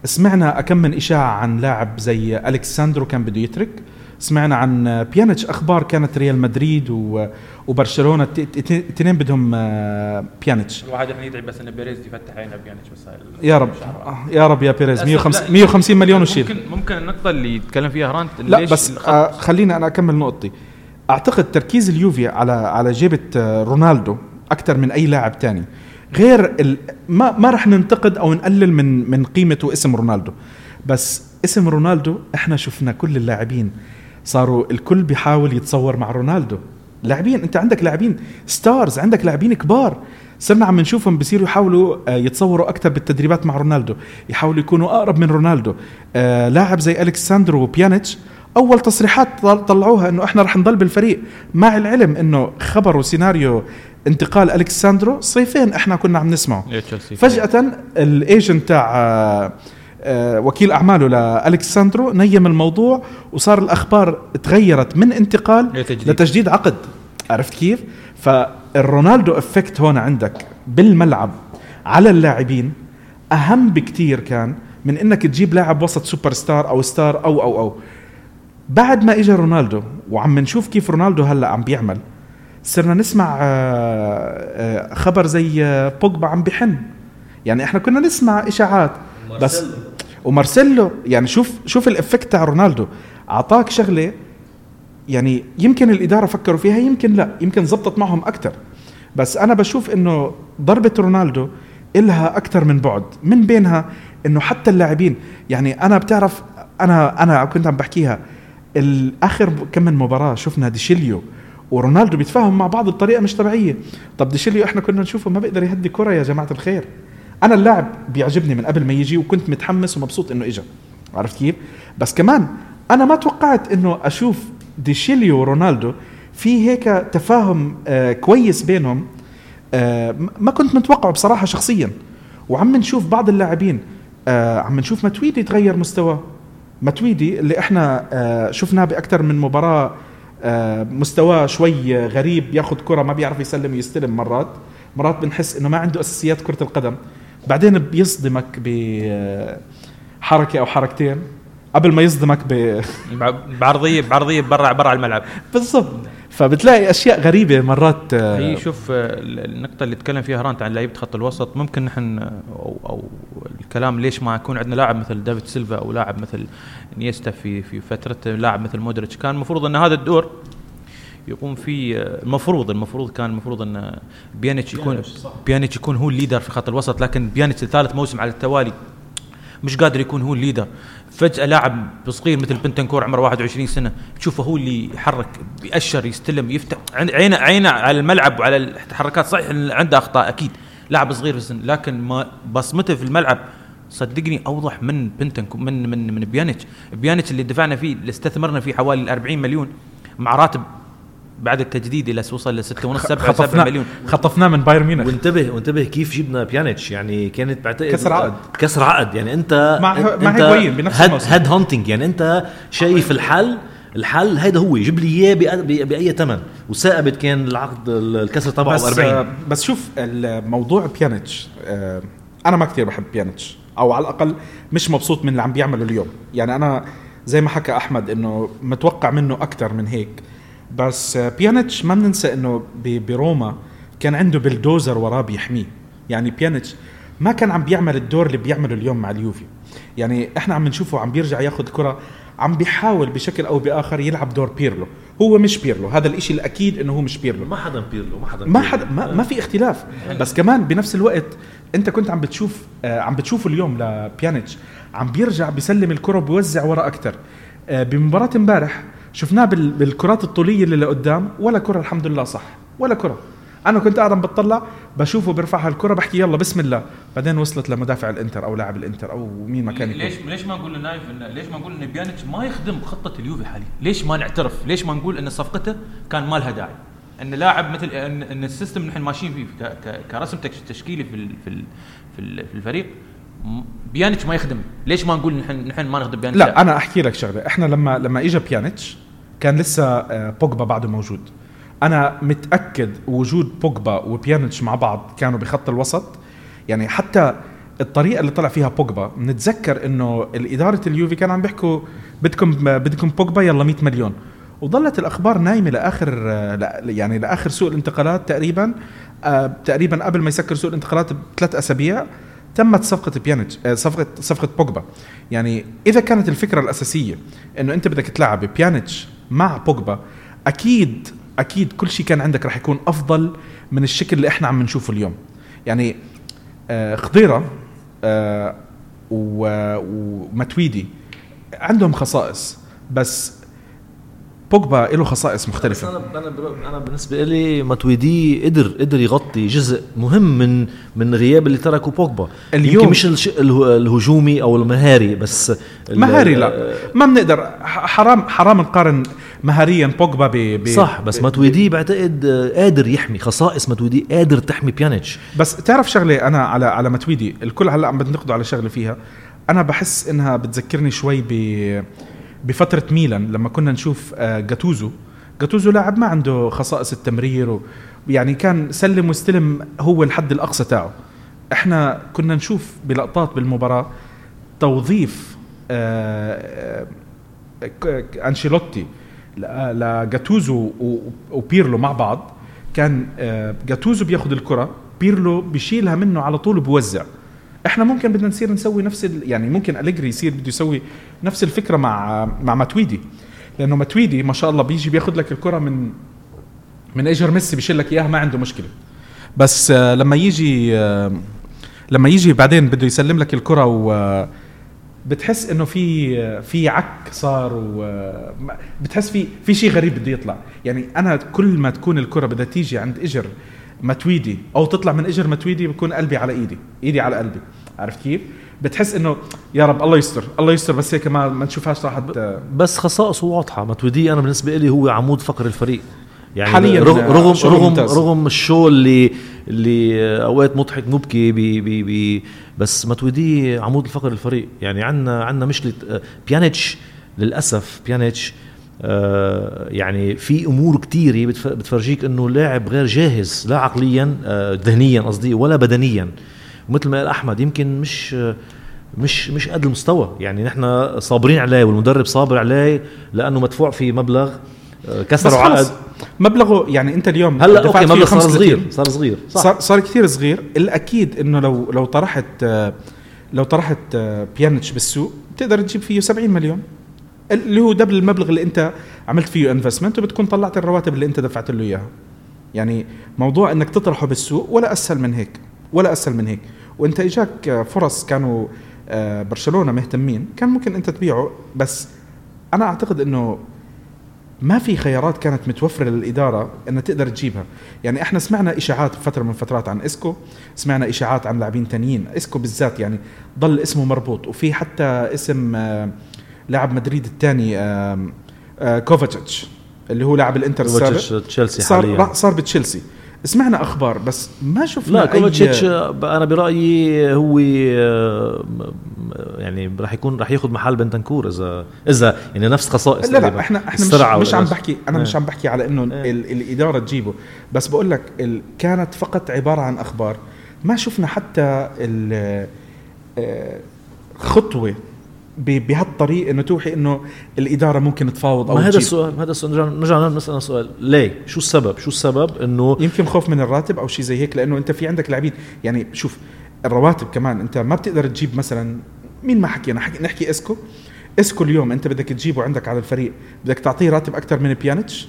سمعنا كم من إشاعة عن لاعب زي أليكس ساندرو كان بده يترك. سمعنا عن بيانيتش أخبار كانت ريال مدريد وبرشلونة اثنين بدهم آه، بيانيتش. الواحد رح يدعي بس إن بيريز يفتح عينه بيانيتش بس يا رب. يا رب يا بيريز. 150 150 مليون وشيل. ممكن ممكن النقطة اللي يتكلم فيها رانت لا بس آه خليني أنا أكمل نقطتي. أعتقد تركيز اليوفي على على جيبة آه، رونالدو أكثر من أي لاعب ثاني غير ال... ما ما راح ننتقد أو نقلل من من قيمة واسم رونالدو. بس اسم رونالدو إحنا شفنا كل اللاعبين صاروا الكل بيحاول يتصور مع رونالدو. لاعبين أنت عندك لاعبين stars عندك لاعبين كبار. صرنا عم نشوفهم بصيروا يحاولوا آه، يتصوروا أكثر بالتدريبات مع رونالدو. يحاولوا يكونوا أقرب من رونالدو. آه لاعب زي أليكس ساندرو وبيانيتش أول تصريحات طلعوها إنه إحنا رح نضل بالفريق. مع العلم إنه خبروا سيناريو انتقال أليكس ساندرو صيفين إحنا كنا عم نسمعه. فجأة ال agent تاع آه، آه، وكيل أعماله لأليكس ساندرو نيم الموضوع وصار الأخبار تغيرت من انتقال لتجديد, لتجديد عقد. عرفت كيف؟ فال رونالدو effect هون عندك بالملعب على اللاعبين أهم بكتير كان من إنك تجيب لاعب وسط سوبر ستار أو star أو أو أو. بعد ما اجى رونالدو وعم نشوف كيف رونالدو هلأ عم بيعمل صرنا نسمع آه، آه، خبر زي آه، بوجبا عم بحن. يعني إحنا كنا نسمع إشاعات. بس ومارسيلو. يعني شوف شوف الإفكت تاع رونالدو. أعطاك شغلة يعني يمكن الإدارة فكروا فيها يمكن لا. يمكن زبطت معهم أكثر بس أنا بشوف إنه ضربة رونالدو إلها أكثر من بعد. من بينها إنه حتى اللاعبين يعني أنا بتعرف أنا أنا كنت عم بحكيها الآخر كم من مباراة شفنا ديشيليو ورونالدو بيتفاهم مع بعض بطريقة مش طبيعية. طب ديشيليو إحنا كنا نشوفه ما بيقدر يهدي كرة يا جماعة الخير. أنا اللاعب بيعجبني من قبل ما يجي وكنت متحمس ومبسوط إنه اجى عرفت كيف؟ بس كمان أنا ما توقعت إنه أشوف ديشيليو ورونالدو في هيك تفاهم آه كويس بينهم. آه ما كنت متوقعه بصراحة شخصيا. وعم نشوف بعض اللاعبين آه عم نشوف متويدي تغير مستواه متويدي اللي إحنا آه شفناه بأكثر من مباراة مستواه شوي غريب ياخذ كرة ما بيعرف يسلم ويستلم مرات. مرات بنحس إنه ما عنده أساسيات كرة القدم. بعدين بيصدمك بحركه أو حركتين قبل ما يصدمك ب بعرضيه بعرضية برا برا الملعب. بالضبط. فبتلاقي أشياء غريبة مرات آه، هي شوف آه، النقطة اللي تكلم فيها رانت عن لعيبة خط الوسط ممكن نحن أو أو الكلام ليش ما يكون عندنا لاعب مثل دافيد سيلفا أو لاعب مثل إنييستا في في فترة لاعب مثل مودريتش. كان المفروض إن هذا الدور يقوم فيه آه، المفروض المفروض كان المفروض إن بيانيتش يكون بيانيتش يكون هو ال leader في خط الوسط لكن بيانيتش ثالث موسم على التوالي مش قادر يكون هو ال leader. فجأة لاعب صغير مثل بنتنكور عمره 21 سنة تشوفه هو اللي يحرك بيأشر يستلم يفتح عينه عينه على الملعب وعلى التحركات صحيح عنده أخطاء أكيد لاعب صغير في السن لكن ما بصمته في الملعب صدقني أوضح من بنتنكور من من من بيانيتش. بيانيتش اللي دفعنا فيه اللي استثمرنا فيه حوالي 40 مليون مع راتب بعد التجديد إلى وصل ل 6 ونص 7 7 مليون. خطفناه من بايرن ميونخ. وانتبه وانتبه كيف جبنا بيانيتش. يعني كانت بعتقد كسر عقد. كسر عقد. يعني أنت مع مع أنت هيجوين بنفس هيد, الموسم هيد هانتنج يعني أنت شايف الحل؟ الحل هيدا هو. جيب لي إياه بأ- بأ- بأي ثمن وثائبت كان العقد الكسر تبعه بس 40 آه، بس شوف الموضوع بيانيتش. آه، أنا ما كثير بحب بيانيتش. أو على الأقل مش مبسوط من اللي عم بيعمله اليوم. يعني أنا زي ما حكى أحمد إنه متوقع منه أكثر من هيك. بس بيانيتش ما بننسى إنه بروما كان عنده بلدوزر وراه بيحميه. يعني بيانيتش ما كان عم بيعمل الدور اللي بيعمله اليوم مع اليوفي. يعني إحنا عم نشوفه عم بيرجع ياخذ كرة عم بيحاول بشكل أو بآخر يلعب دور بيرلو. هو مش بيرلو هذا الإشي الأكيد إنه هو مش بيرلو. ما حدا بيرلو ما حدا ما بيرلو. حد ما, ما في اختلاف. بس كمان بنفس الوقت أنت كنت عم بتشوف آه عم بتشوفه اليوم لبيانيتش. عم بيرجع بيسلم الكرة بيوزع ورا أكثر آه بمباراة امبارح شفناه بال بالكرات الطولية اللي لقدام ولا كرة الحمد لله صح ولا كرة أنا كنت قاعد بتطلع بشوفه بيرفعها الكره بحكي يلا بسم الله بعدين وصلت لمدافع الإنتر أو لاعب الإنتر أو مين ما كان يكون ليش ليش ما نقول لنايف إن ليش ما نقول إن بيانيتش ما يخدم خطه اليوفي حاليا؟ ليش ما نعترف؟ ليش ما نقول إن صفقته كان ما لها داعي؟ إن لاعب مثل ان, إن ال system اللي نحن ماشيين فيه ك- ك- كرسم تشكيلي في في في, ال في الفريق بيانيتش ما يخدم، ليش ما نقول نحن نحن ما نخدم بيانيتش؟ لا أنا أحكي لك شغلة إحنا لما لما اجى بيانيتش كان لسه آه، بوجبا بعده موجود. أنا متأكد وجود بوجبا وبيانيتش مع بعض كانوا بخط الوسط. يعني حتى الطريقة اللي طلع فيها بوجبا بنتذكر إنه الإدارة اليوفي كانوا عم بيحكوا بدكم بدكم بوجبا يلا 100 مليون. وظلت الأخبار نايمة لآخر آه، يعني لآخر سوق الانتقالات تقريبا آه، تقريبا قبل ما يسكر سوق الانتقالات بثلاث أسابيع تمت صفقة بيانيتش آه، صفقة صفقة بوجبا. يعني إذا كانت الفكرة الأساسية إنه أنت بدك تلعب بيانيتش مع بوجبا. أكيد أكيد كل شيء كان عندك رح يكون أفضل من الشكل اللي إحنا عم نشوفه اليوم. يعني آه، خضيرة آه، وماتويدي عندهم خصائص بس بوجبا له خصائص بس مختلفة أنا أنا أنا بالنسبة لي ماتويدي قدر قدر يغطي جزء مهم من من غياب اللي تركه بوجبا. اليوم- يمكن مش الهجومي أو المهاري بس مهاري لا. ما بنقدر. حرام حرام نقارن مهاريا بوجبا ب صح بس ماتويدي بعتقد آه، قادر يحمي خصائص ماتويدي قادر تحمي بيانيتش. بس تعرف شغلة أنا على على متويدي الكل هلأ عم بنتقدوا على شغلة فيها. أنا بحس إنها بتذكرني شوي ب بفترة ميلان لما كنا نشوف آه، جاتوزو. جاتوزو لاعب ما عنده خصائص التمرير يعني كان سلم واستلم هو الحد الأقصى تاعه. إحنا كنا نشوف بلقطات بالمباراة توظيف آه، آه، أنشيلوتي لجاتوزو وبيرلو مع بعض. كان جاتوزو بياخذ الكرة بيرلو بيشيلها منه على طول بوزع إحنا ممكن بدنا نصير نسوي نفس. يعني ممكن أليجري يصير بده يسوي نفس الفكرة مع مع ماتويدي لأنه ماتويدي ما شاء الله بيجي بياخذ لك الكرة من من اجر ميسي بيشيل لك إياها ما عنده مشكلة بس آه، لما يجي آه، لما يجي بعدين بده يسلم لك الكرة و آه، بتحس إنه في في عك صار و بتحس في في شيء غريب بده يطلع يعني أنا كل ما تكون الكرة بدها تيجي عند اجر متويدي أو تطلع من إجر متويدي بكون قلبي على إيدي إيدي على قلبي. عرفت كيف؟ بتحس إنه يا رب الله يستر الله يستر بس هيك ما ما نشوفهاش راحت آه، بس خصائصه واضحة. ماتويدي أنا بالنسبة لي هو عمود فقر الفريق. يعني حالياً رغم رغم شغله رغم, ممتاز. رغم الشو اللي اللي أوقات مضحك مبكي بي بي بي بس ماتويدي عمود الفقر الفريق. يعني عندنا عندنا مشكلة آه، بيانيتش. للأسف بيانيتش آه يعني في أمور كتيرة بتف- بتفرجيك إنه لاعب غير جاهز لا عقليا آه ذهنيا قصدي ولا بدنيا. ومثل ما قال أحمد يمكن مش آه مش مش قد المستوى. يعني نحن صابرين عليه والمدرب صابر عليه لأنه مدفوع فيه مبلغ آه، كسروا عقد مبلغه يعني أنت اليوم هلأ دفعت okay مبلغ صار 35. صغير صار صغير صح. صار صار كثير صغير. الأكيد إنه لو لو طرحت آه، لو طرحت آه، بيانيتش بالسوق بتقدر تجيب فيه 70 مليون. اللي هو double المبلغ اللي انت عملت فيه investment وبتكون طلعت الرواتب اللي انت دفعت له إياها. يعني موضوع إنك تطرحه بالسوق ولا أسهل من هيك ولا أسهل من هيك. وإنت إجاك فرص كانوا آه، برشلونة مهتمين كان ممكن إنت تبيعه بس أنا أعتقد إنه ما في خيارات كانت متوفرة للإدارة إنها تقدر تجيبها. يعني إحنا سمعنا إشاعات فترة من فترات عن إسكو سمعنا إشاعات عن لاعبين تانيين. إسكو بالذات يعني ضل اسمه مربوط وفي حتى اسم آه، لاعب مدريد الثاني كوفاتش اللي هو لاعب الإنتر السابق تشيلسي صار حاليا راح- صار بتشيلسي سمعنا أخبار بس ما شفنا لا أي- كوفاتشيتش أنا برأيي هو آه، يعني راح يكون راح ياخذ محل بنتنكور إذا إذا يعني نفس خصائص لا لا. إحنا إحنا مش, مش عم بحكي أنا إيه. مش عم بحكي على إنه إيه. ال- الإدارة تجيبه بس بقول لك ال- كانت فقط عبارة عن أخبار ما شفنا حتى ال- آه، خطوة بهالطريق إنه توحي إنه الإدارة ممكن تفاوض أو ما هذا. السؤال هذا السؤال نرجع نرجع نسال سؤال. ليه؟ شو السبب؟ شو السبب إنه يمكن خوف من الراتب أو شيء زي هيك؟ لأنه أنت في عندك لاعبين. يعني شوف الرواتب كمان أنت ما بتقدر تجيب مثلا مين ما حكينا؟ حكي نحكي إسكو. إسكو اليوم أنت بدك تجيبه عندك على الفريق. بدك تعطيه راتب أكثر من بيانيتش؟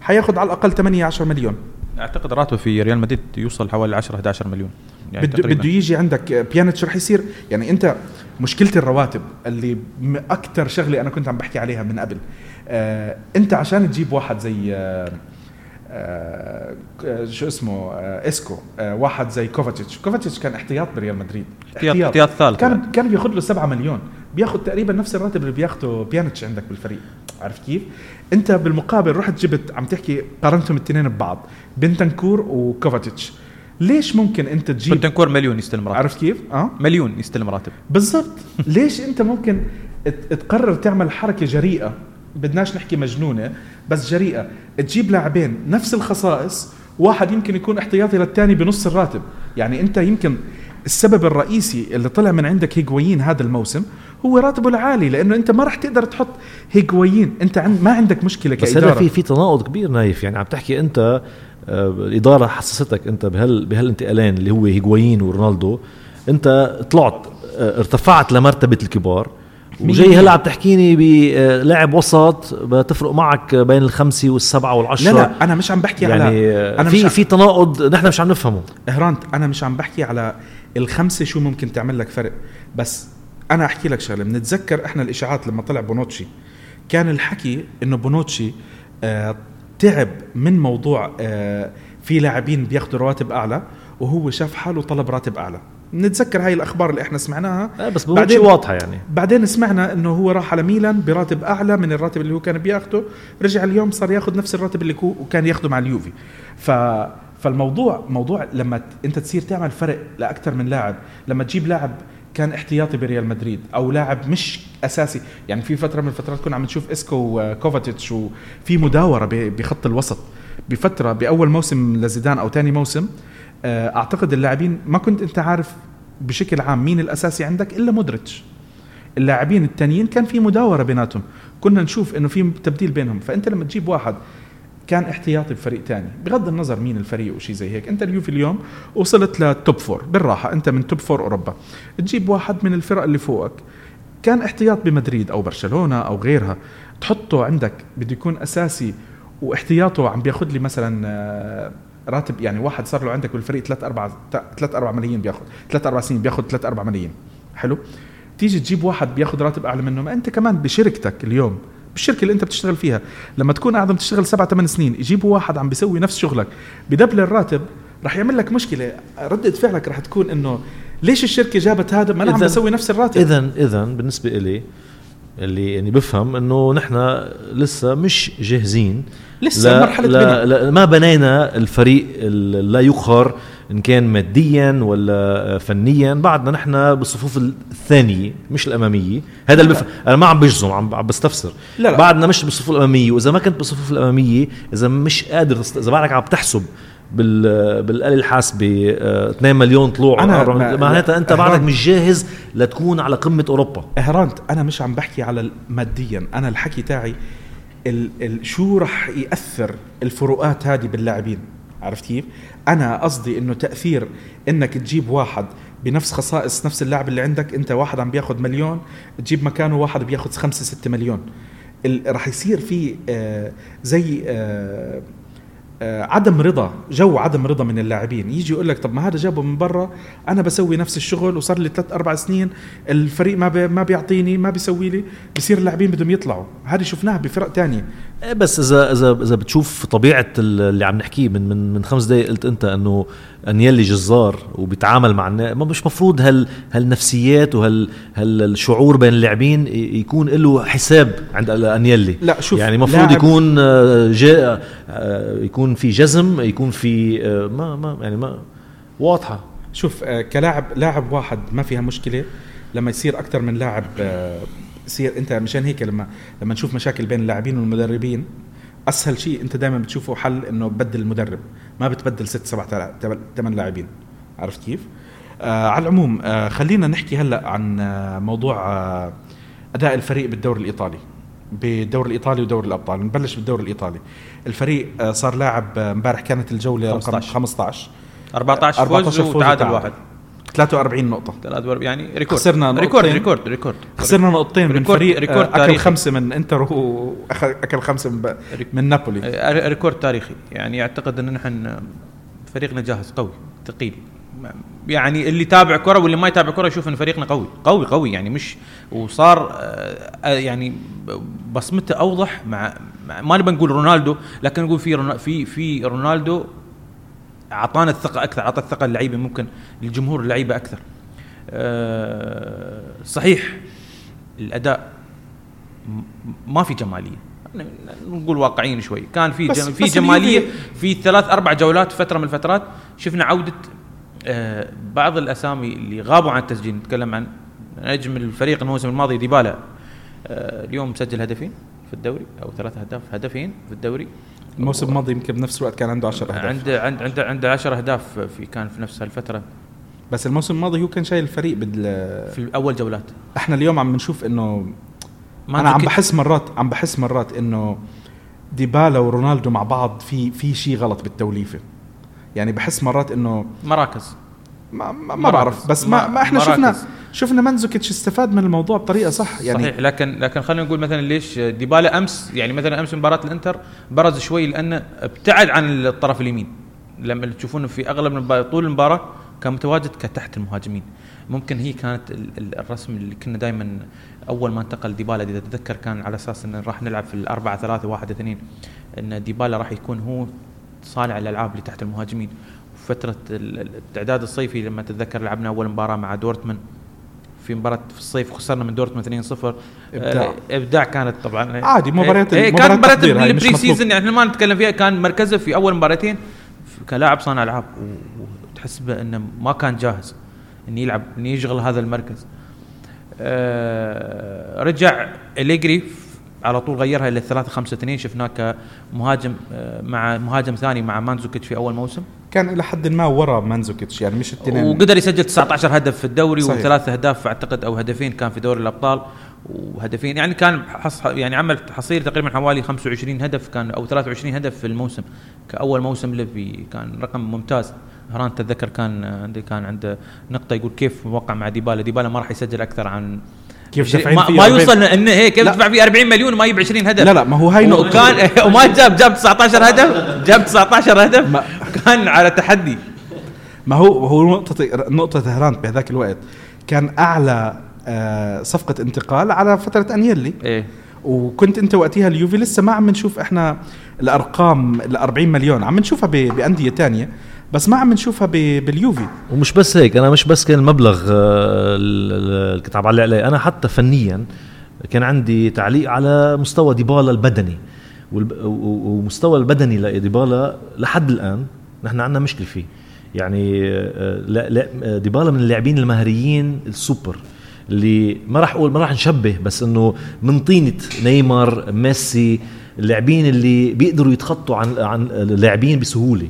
حياخذ على الأقل 8 10 مليون. أعتقد راتبه في ريال مدريد يوصل حوالي 10 11 مليون. يعني بده. بده يجي عندك بيانيتش رح يصير. يعني أنت مشكلة الرواتب اللي أكثر شغلة أنا كنت عم بحكي عليها من قبل. آه أنت عشان تجيب واحد زي آه آه شو اسمه آه إسكو آه واحد زي كوفاتشيتش. كوفاتشيتش كان احتياط بريال مدريد. احتياط احتياط. ثالث كان كان بياخذ له 7 مليون. بياخذ تقريبا نفس الراتب اللي بياخذه بيانيتش عندك بالفريق. عرفت كيف؟ أنت بالمقابل رحت جبت عم تحكي قارنتهم الاثنين ببعض. بنتنكور وكوفاتيتش. ليش ممكن أنت تجيب بنتنكور مليون يستلم راتب عرفت كيف؟ آه. مليون يستلم راتب بالضبط. ليش أنت ممكن تقرر تعمل حركة جريئة؟ بدناش نحكي مجنونة بس جريئة. تجيب لاعبين نفس الخصائص واحد يمكن يكون احتياطي للثاني بنص الراتب. يعني أنت يمكن السبب الرئيسي اللي طلع من عندك هيغوين هذا الموسم هو راتبه العالي لأنه أنت ما راح تقدر تحط هيغوين أنت عند ما عندك مشكلة بس كإدارة. هذا في في تناقض كبير نايف. يعني عم تحكي أنت الاداره حسستك أنت بهال بهالانتقالين اللي هو هيغوايين ورونالدو أنت طلعت آه، ارتفعت لمرتبة الكبار. وجاي هلأ عم تحكيني بلاعب وسط بتفرق معك بين الخمسة والسبعة والعشرة. لا لا أنا مش عم بحكي يعني على آه، أنا في في تناقض نحن مش عم نفهمه. هرانت أنا مش عم بحكي على الخمسة شو ممكن تعمل لك فرق. بس أنا أحكي لك شغلة بنتذكر إحنا الإشاعات لما طلع بونوتشي كان الحكي إنه بونوتشي آه تعب من موضوع آه في لاعبين بياخذوا رواتب أعلى وهو شاف حاله طلب راتب أعلى. نتذكر هاي الأخبار اللي إحنا سمعناها. بس بعدين- واضحة يعني. بعدين سمعنا إنه هو راح على ميلان براتب أعلى من الراتب اللي هو كان بياخده. رجع اليوم صار ياخذ نفس الراتب اللي كان ياخده مع اليوفي. ف فالموضوع موضوع لما أنت تصير تعمل فرق لأكثر من لاعب لما تجيب لاعب كان احتياطي بريال مدريد أو لاعب مش أساسي. يعني في فترة من الفترات كنا عم نشوف إسكو وكوفاتشيتش وفي مداورة بخط الوسط. بفترة بأول موسم لزيدان أو ثاني موسم آه، أعتقد اللاعبين ما كنت أنت عارف بشكل عام مين الأساسي عندك إلا مودريتش. اللاعبين التانيين كان في مداورة بيناتهم. كنا نشوف إنه في تبديل بينهم. فأنت لما تجيب واحد كان احتياطي بفريق تاني. بغض النظر مين الفريق وشي زي هيك انت اليوفي اليوم وصلت ل top four بالراحة أنت من top four أوروبا. تجيب واحد من الفرق اللي فوقك. كان احتياط بمدريد أو برشلونة أو غيرها. تحطه عندك بده يكون أساسي واحتياطه عم بياخذ لي مثلا آه، راتب يعني واحد صار له عندك بالفريق 3 4 3 4 ملايين بياخذ 3 4 سنين بياخذ 3 4 ملايين. حلو؟ تيجي تجيب واحد بياخذ راتب أعلى منه. ما أنت كمان بشركتك اليوم بالشركة اللي انت بتشتغل فيها. لما تكون قاعد عم تشتغل سبع ثمان سنين يجيبوا واحد عم بيسوي نفس شغلك بدبل الراتب رح يعمل لك مشكلة. ردة فعلك رح تكون إنه ليش الشركة جابت هذا؟ ما أنا عم بسوي نفس الراتب. اذا اذا بالنسبة إلي اللي يعني بفهم إنه نحن لسه مش جاهزين لسه لا مرحلة لا, بناء. لا ما بنينا الفريق ال- لا يقهر إن كان ماديا ولا فنيا بعدنا نحن بالصفوف الثانية مش الأمامية. هذا اللي بفهم أنا ما عم بجزم عم عم بستفسر. لا لا. بعدنا مش بالصفوف الأمامية. وإذا ما كنت بالصفوف الأمامية إذا مش قادر تست... إذا بعدك عم تحسب بال بالآلة الحاسبة آه، 2 مليون طلوع. أنا معناتها أنت بعدك. مش جاهز لتكون على قمة أوروبا. إهرانت أنا مش عم بحكي على ماديا. أنا الحكي تاعي ال ال شو رح يأثر الفروقات هذه باللاعبين؟ عرفت كيف؟ أنا قصدي إنه تأثير إنك تجيب واحد بنفس خصائص نفس اللاعب اللي عندك أنت واحد عم بياخذ مليون تجيب مكانه واحد بياخذ خمسة ستة مليون. رح يصير في آه زي آه آه، عدم رضا جو عدم رضا من اللاعبين. يجي يقول لك طب ما هذا جابه من برا أنا بسوي نفس الشغل وصار لي ثلاث أربع سنين الفريق ما ما بيعطيني ما بيسوي لي بصير اللاعبين بدهم يطلعوا. هذه شفناها بفرق تانية. بس اذا اذا إذا بتشوف طبيعة ال- اللي عم نحكيه من من من خمس دقائق قلت أنت إنه أنيلي جزار وبيتعامل مع الناس ما مش مفروض هال هالنفسيات وهال هالشعور بين اللاعبين يكون له حساب عند أنيلي. لا، شوف، يعني المفروض لاعب- يكون آه، جا آه، يكون في جزم يكون في آه، ما ما يعني ما واضحة. شوف كلاعب لاعب واحد ما فيها مشكلة لما يصير أكثر من لاعب يصير انت مشان هيك لما لما نشوف مشاكل بين اللاعبين والمدربين أسهل شيء انت دائما بتشوفه حل إنه بدل المدرب ما بتبدل ست سبع ثمان لاعبين. عرفت كيف؟ آه على العموم آه خلينا نحكي هلأ عن آه موضوع آه أداء الفريق بالدوري الإيطالي بالدوري الإيطالي ودوري الأبطال. نبلش بالدوري الإيطالي. الفريق آه صار لاعب آه، امبارح كانت الجولة رقم 15. 15 14 14 فوز وتعادل. واحد. 43 نقطة. 43 يعني record خسرنا record نقطتين. record record خسرنا نقطتين من record- فريق record آه، أكل تاريخي. خمسة من إنتر واخذ أكل خمسة من, ب... من نابولي. آه، record تاريخي. يعني أعتقد إن نحن فريقنا جاهز قوي ثقيل. يعني اللي يتابع كرة واللي ما يتابع كرة يشوف إن فريقنا قوي قوي قوي. يعني مش وصار آه، يعني بصمته أوضح مع, مع ما نبي نقول رونالدو لكن نقول في في في رونالدو أعطانا الثقة أكثر أعطى الثقة اللعيبه ممكن للجمهور اللعيبه أكثر. آه، صحيح الأداء ما في جمالية. نقول واقعيين شوي. كان في بس- جم في جمالية في ثلاث أربع جولات فترة من الفترات شفنا عودة آه، بعض الأسامي اللي غابوا عن التسجيل. نتكلم عن نجم الفريق الموسم الماضي ديبالا. آه، اليوم مسجل هدفين في الدوري أو ثلاث اهداف هدفين في الدوري. الموسم الماضي يمكن بنفس الوقت كان عنده 10 أهداف. عنده عنده عنده عنده 10 أهداف في كان في نفس الفترة بس الموسم الماضي هو كان شايل الفريق بال في اول جولات. إحنا اليوم عم بنشوف إنه ما أنا عم بحس مرات عم بحس مرات إنه ديبالا ورونالدو مع بعض في في شيء غلط بالتوليفة. يعني بحس مرات إنه مراكز. ما, ما, ما. بعرف. بس ما, ما- ما إحنا مراكز. شفنا شفنا منزوكيتش استفاد من الموضوع بطريقة صح يعني صحيح لكن لكن خلينا نقول مثلا ليش ديبالا أمس يعني مثلا أمس مباراة الإنتر برز شوي لأنه ابتعد عن الطرف اليمين. لما تشوفونه في أغلب طول المباراة كان متواجد كتحت المهاجمين. ممكن هي كانت ال- ال- الرسم اللي كنا دائما أول ما انتقل ديبالا إذا تتذكر كان على أساس انه راح نلعب في الأربعة ثلاثة واحد اثنين إن ديبالا راح يكون هو صانع الألعاب اللي تحت المهاجمين. فترة ال- ال- التعداد الصيفي لما تتذكر لعبنا أول مباراة مع دورتموند. في مباراة في الصيف خسرنا من دورتموند 2-0 إبداع. آه، إبداع كانت طبعا. عادي، مباريات- إيه، مباريات كانت مباراة ال pre-season يعني إحنا ما نتكلم فيها كان مركزه في أول مباراتين. كلاعب صانع ألعاب وتحس به انه ما كان جاهز إنه يلعب إنه يشغل هذا المركز. آه، رجع أليجري على طول غيرها إلى 3 5 2 شفناه كمهاجم آه، مع مهاجم ثاني مع مانزوكيتش في أول موسم. كان إلى حد ما ورا مانزوكيتش يعني مش التنين وقدر يسجل 19 هدف في الدوري صحيح. وثلاث أهداف أعتقد أو هدفين كان في دوري الأبطال وهدفين يعني كان حص يعني عمل حصيل تقريبا حوالي 25 هدف كان أو 23 هدف في الموسم. كأول موسم له كان رقم ممتاز. هران تتذكر كان عندي كان عنده نقطة يقول كيف موقع مع ديبالا. ديبالا ما راح يسجل أكثر عن كيف دافعين ما, فيه ما 40 يوصل انه هيك كيف لا. تدفع فيه 40 مليون وما يجيب 20 هدف. لا لا ما هو هاي نقطة. وكان وما جاب جاب 19 هدف جاب 19 هدف ما- كان على تحدي. ما هو هو نقطة نقطة هرانت بهذاك الوقت. كان أعلى آه، صفقة انتقال على فترة أنيلي إيه. وكنت أنت وقتها اليوفي لسه ما عم نشوف إحنا الأرقام ال 40 مليون. عم نشوفها بأندية تانية. بس ما عم نشوفها باليوفي. ومش بس هيك أنا مش بس كان المبلغ آه، ال- ال- اللي كنت عم بعلق عليه أنا حتى فنيا كان عندي تعليق على مستوى ديبالا البدني. ومستوى البدني لديبالا لحد الآن نحن عندنا مشكلة فيه. يعني آه، ديبالا من اللاعبين المهريين السوبر اللي ما راح أقول ما راح نشبه بس إنه من طينة نيمار ميسي اللاعبين اللي بيقدروا يتخطوا عن عن اللاعبين بسهولة.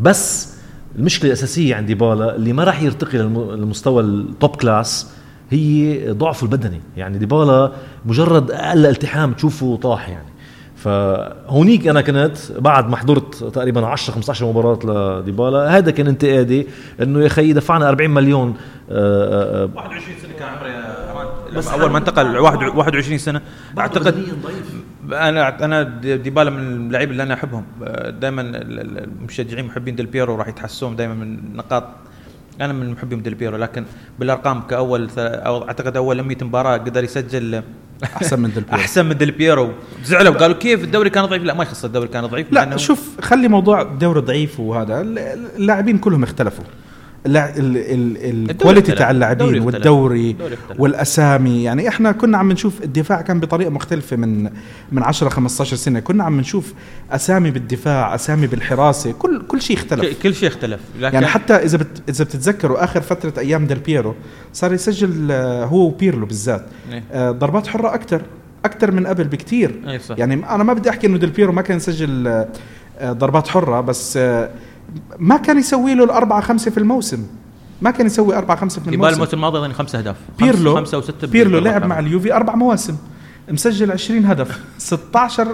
بس المشكلة الأساسية عند ديبالا اللي ما راح يرتقي للم- للمستوى ال top class هي ضعفه البدني. يعني ديبالا مجرد أقل التحام تشوفه طاح يعني. فهونيك أنا كنت بعد ما حضرت تقريبا 10 15 مباراة لديبالا هذا كان انتقادي إنه يا أخي دفعنا 40 مليون آه، آه، 21 سنة كان عمره يا بس أول ما انتقل واحد- 21 سنة أعتقد أنا أنا ديبالا من اللعيبه اللي أنا أحبهم. دائما المشجعين محبين ديل بيرو راح يتحسسون دائما من نقاط أنا من محبين ديل بيرو لكن بالأرقام كأول أو أعتقد أول 100 مباراة قدر يسجل أحسن من ديل بيرو. أحسن من ديل بيرو. زعلوا قالوا كيف الدوري كان ضعيف؟ لا ما يخص الدوري كان ضعيف. لا شوف خلي موضوع الدوري ضعيف وهذا. ال- اللاعبين كلهم اختلفوا. ال quality. تاع اللاعبين. والدوري. والأسامي يعني إحنا كنا عم نشوف الدفاع كان بطريقة مختلفة من من 10 15 سنة كنا عم نشوف أسامي بالدفاع أسامي بالحراسة كل كل شيء اختلف كل شيء اختلف يعني حتى إذا بت إذا بتتذكروا آخر فترة أيام ديل بيرو صار يسجل آه، هو وبيرلو بالذات إيه. آه، ضربات حرة أكثر أكثر من قبل بكثير إيه. يعني أنا ما بدي أحكي إنه ديل بيرو ما كان يسجل آه، ضربات حرة بس آه، ما كان يسوي له الأربعة خمسة في الموسم. ما كان يسوي أربعة خمسة في الموسم. الموسم الماضي أظن خمس أهداف. بيرلو خمسة وستة بيرلو لعب مع الحرة. اليوفي أربع مواسم مسجل 20 هدف 16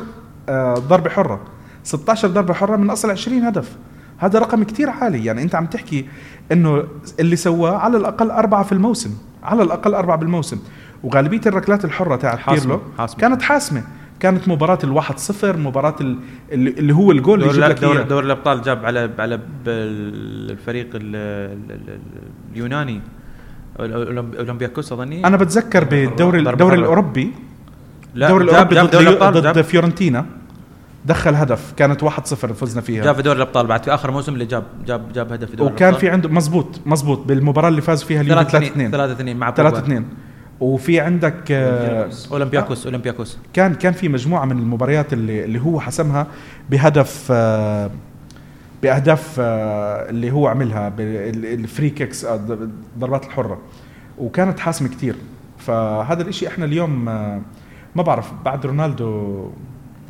آه، ضربه حرة. 16 ضربه حرة من أصل 20 هدف. هذا رقم كتير عالي. يعني أنت عم تحكي إنه اللي سواه على الأقل أربعة في الموسم على الأقل أربعة بالموسم. وغالبية الركلات الحرة تاعت حاسمة، بيرلو حاسمة. كانت حاسمة. كانت مباراة الواحد صفر مباراة ال- اللي هو الجول اللي يجيب لك دور. دور الأبطال جاب على على الفريق ال- ال- ال- اليوناني أولمبياكوس أظني. أنا بتذكر بالدوري الدوري. الأوروبي. لا الدوري جاب الأوروبي جاب ضد, ضد جاب, فيورنتينا. دخل هدف كانت 1-0 فزنا فيها. جاب في دوري الأبطال بعد في آخر موسم اللي جاب جاب جاب هدف في دوري وكان في عنده مزبوط مزبوط بالمباراة اللي فاز فيها اليوفي 3 2 3 2 مع 3 2 وفي عندك آه، أولمبياكوس. أولمبياكوس كان كان في مجموعة من المباريات اللي اللي هو حسمها بهدف آه، بأهداف آه، اللي هو عملها بال free kicks آه، ض- الضربات الحرة. وكانت حاسمه كتير. فهذا الإشي إحنا اليوم آه، ما بعرف بعد رونالدو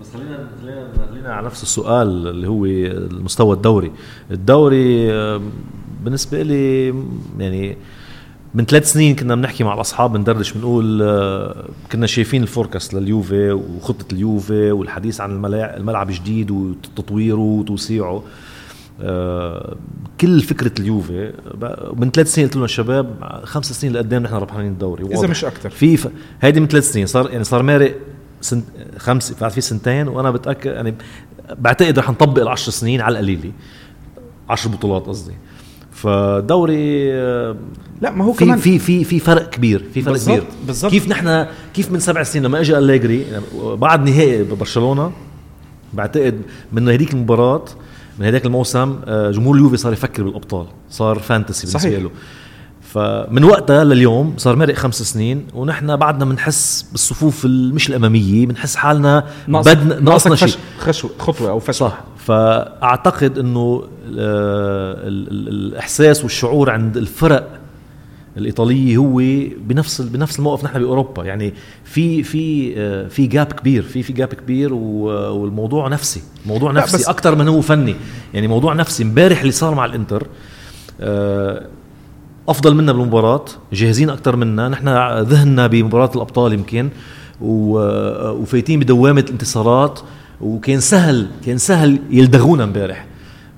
بس خلينا خلينا خلينا على نفس السؤال اللي هو المستوى الدوري. الدوري آه، بالنسبة لي يعني من ثلاث سنين كنا بنحكي مع الأصحاب بندردش بنقول آه، كنا شايفين الفوركاست لليوفي وخطة اليوفي والحديث عن الملاعب الملعب الجديد وتطويره وتوسيعه. آه، كل فكرة اليوفي من ثلاث سنين قلت لهم الشباب خمس سنين لقدام نحن ربحانين الدوري. إذا. مش أكثر في ف... هيدي من ثلاث سنين صار يعني صار مارق سنت خمس فات في سنتين وأنا بتاكد يعني بعتقد رح نطبق العشر سنين على القليلة. عشر بطولات قصدي. فدوري آه، لا ما هو في كمان في في في فرق كبير في فرق بالضبط، كبير. بالضبط. كيف نحن كيف من سبع سنين لما اجى أليجري بعد نهائي ببرشلونه بعتقد من هذيك المباراة من هذاك الموسم آه، جمهور اليوفي صار يفكر بالأبطال صار فانتسي بالنسبة صحيح. له. فمن وقتها لليوم صار مرق خمس سنين ونحن بعدنا بنحس بالصفوف ال- مش الأمامية بنحس حالنا بدنا ناقصنا شيء. خشوة خطوة أو فشل صح. فأعتقد إنه آه، ال- ال- الإحساس والشعور عند الفرق الإيطالية هو بنفس بنفس الموقف نحن بأوروبا. يعني في في آه، في جاب كبير في في جاب كبير والموضوع نفسي موضوع نفسي أكثر من هو فني. يعني موضوع نفسي امبارح اللي صار مع الإنتر آه، أفضل منا بالمباراة جاهزين أكثر منا. نحن ذهننا بمباراة الأبطال يمكن وفايتين بدوامة الانتصارات. وكان سهل كان سهل يلدغونا امبارح.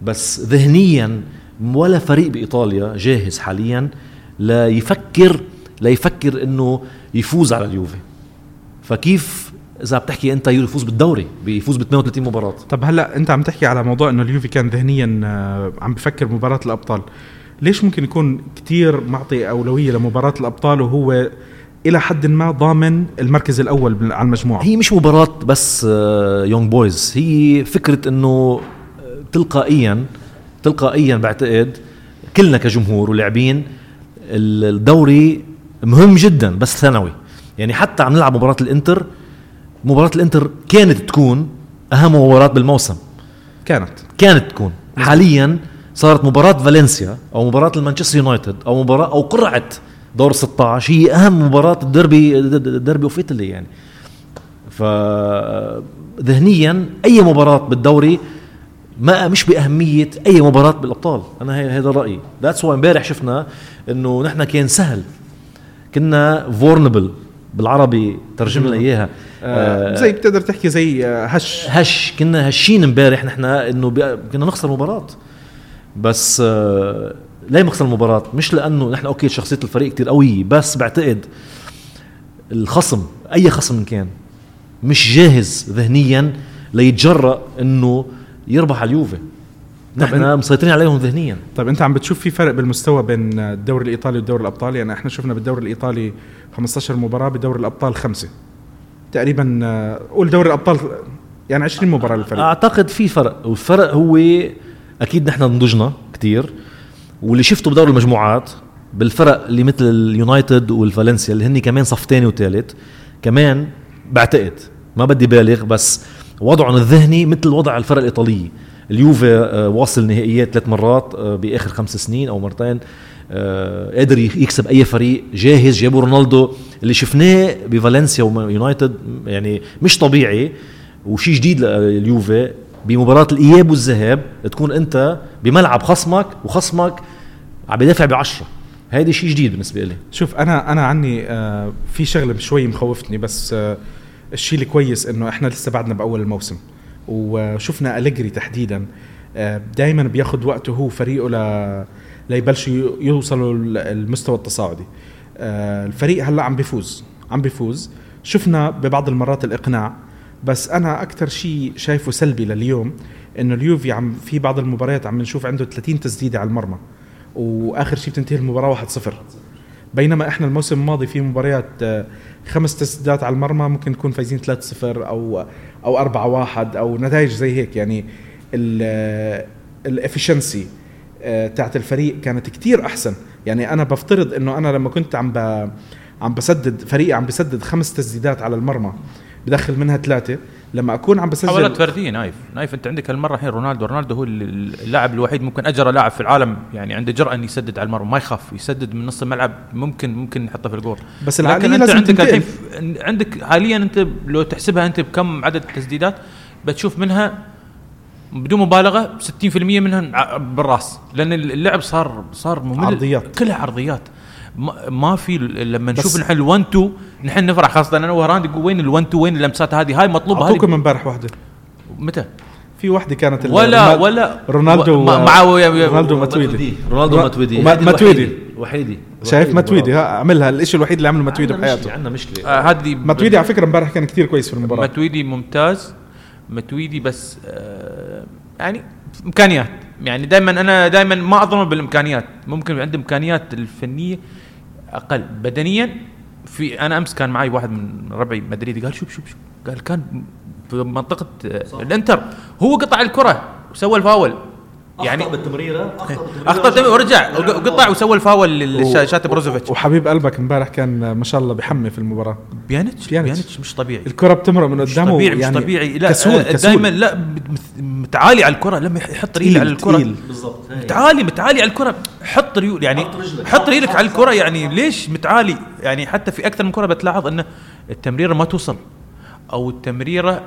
بس ذهنيا ولا فريق بإيطاليا جاهز حاليا ليفكر ليفكر إنه يفوز على اليوفي. فكيف إذا بتحكي أنت يفوز بالدوري؟ بيفوز ب 32 مباراة. طب هلأ أنت عم تحكي على موضوع إنه اليوفي كان ذهنيا آه، عم بفكر مباراة الأبطال. ليش ممكن يكون كتير معطي أولوية لمباراة الأبطال وهو إلى حد ما ضامن المركز الأول على المجموعة. هي مش مباراة بس يونج آه، بويز هي فكرة إنه آه، تلقائيا تلقائيا بعتقد كلنا كجمهور ولاعبين الدوري مهم جدا بس ثانوي. يعني حتى عم نلعب مباراة الإنتر مباراة الإنتر كانت تكون أهم مباراة بالموسم. كانت. كانت تكون. حاليا صارت مباراة فالنسيا أو مباراة المانشستر يونايتد أو مباراة أو قرعه دور 16 هي أهم مباراة الدربي ال derby of Italy يعني. ف ذهنيا أي مباراة بالدوري ما مش بأهمية أي مباراة بالأبطال. أنا هذا رأيي. that's why امبارح شفنا إنه نحن كان سهل. كنا vulnerable بالعربي ترجم لنا إياها. آه زي بتقدر تحكي زي آه، هش. هش. كنا هشين امبارح نحن إنه كنا نخسر مباراة. بس آه ليه مخسر المباراة؟ مش لأنه نحن okay شخصية الفريق كتير قوية بس بعتقد الخصم أي خصم كان مش جاهز ذهنيا ليتجرأ إنه يربح على اليوفي. نحن مسيطرين عليهم ذهنيا. طيب أنت عم بتشوف في فرق بالمستوى بين الدوري الإيطالي والدوري الابطال يعني إحنا شفنا بالدوري الإيطالي 15 مباراة بدوري الأبطال خمسة. تقريبا آه، قول دوري الأبطال يعني 20 مباراة للفريق. أعتقد في فرق والفرق هو أكيد نحن نضجنا كثير واللي شفته بدوري المجموعات بالفرق اللي مثل اليونايتد والفالنسيا اللي هن كمان صف ثاني وثالث كمان بعتقد ما بدي بالغ بس وضعهم الذهني مثل وضع الفرق الإيطالية. اليوفي آه، واصل نهائيات ثلاث مرات آه، بآخر خمس سنين أو مرتين آه، قادر يكسب أي فريق جاهز جابوا رونالدو. اللي شفناه بفالنسيا ويونايتد يعني مش طبيعي وشيء جديد لليوفي بمباراة الإياب والذهاب تكون أنت بملعب خصمك وخصمك عم يدافع بعشرة. هيدي شيء جديد بالنسبة لي شوف أنا أنا عني آه في شغلة شوي مخوفتني بس آه الشيء الكويس إنه إحنا لسه بعدنا بأول الموسم. وشفنا أليجري تحديدا آه دائما بياخذ وقته هو فريقه ل ليبلشوا يوصلوا المستوى التصاعدي. الفريق هلأ عم بيفوز عم بيفوز. شفنا ببعض المرات الإقناع بس أنا أكثر شيء شايفه سلبي لليوم إنه اليوفي عم في بعض المباريات عم نشوف عنده 30 تسديدة على المرمى. وآخر شيء بتنتهي المباراة 1-0 بينما إحنا الموسم الماضي في مباريات آه، خمس تسديدات على المرمى ممكن نكون فايزين 3-0 أو أو 4-1 أو نتائج زي هيك. يعني ال efficiency آه، تاعت الفريق كانت كتير أحسن. يعني أنا بفترض إنه أنا لما كنت عم عم بسدد فريقي عم بسدد خمس تسديدات على المرمى بدخل منها ثلاثة لما أكون عم بسجل محاولات فردية نايف. نايف أنت عندك هالمرة الحين رونالدو رونالدو هو اللاعب الوحيد ممكن أجرأ لاعب في العالم يعني عنده جرأة إنه يسدد على المرمى ما يخاف يسدد من نص الملعب ممكن ممكن يحطه في الجول. بس لكن أنت عندك الحين عندك حاليا أنت لو تحسبها أنت بكم عدد التسديدات بتشوف منها بدون مبالغة 60% منها بالراس لأن اللعب صار صار ممل. عرضيات. كلها عرضيات. ما في لما نشوف نحن ال1 2 نحن نفرح. خاصة أنا وهراند يقول وين ال1 2 وين اللمسات هذه؟ هاي مطلوبة هذه من امبارح واحدة. متى؟ في واحدة كانت ولا ولا رونالدو مع رونالدو ماتويدي. رونالدو ماتويدي. ماتويدي. وحيدي شايف ماتويدي؟ عملها الشيء الوحيد اللي عمله ماتويدي بحياته. عندنا مشكلة. آه هذه ماتويدي على فكرة امبارح كان كثير كويس في المباراة. ماتويدي ممتاز. ماتويدي بس آه يعني إمكانيات. يعني دائما أنا دائما ما اظلم بالإمكانيات. ممكن عنده إمكانيات الفنية أقل. بدنيا في أنا أمس كان معي واحد من ربعي مدريدي قال شوف شوف شوف. قال كان في منطقة الإنتر. هو قطع الكرة وسوى الفاول. يعني أخطأ بالتمريرة أخطأ بالتمريرة. أخطأ تمريرة ورجع وقطع وسوى الفاول لشات بروزوفيتش وحبيب قلبك امبارح كان ما شاء الله بحمي في المباراة. بيانيتش بيانيتش. مش طبيعي. الكرة بتمرق من مش قدامه طبيعي مش يعني طبيعي. لا كسول آه، كسول. دائما لا مت- متعالي على الكرة لما يحط رجله على الكرة. بالضبط. متعالي متعالي على الكرة. حط ريول يعني حط رجلك. حط رجلك على الكرة. يعني ليش متعالي؟ يعني حتى في أكثر من كرة بتلاحظ انه التمريرة ما توصل. أو التمريرة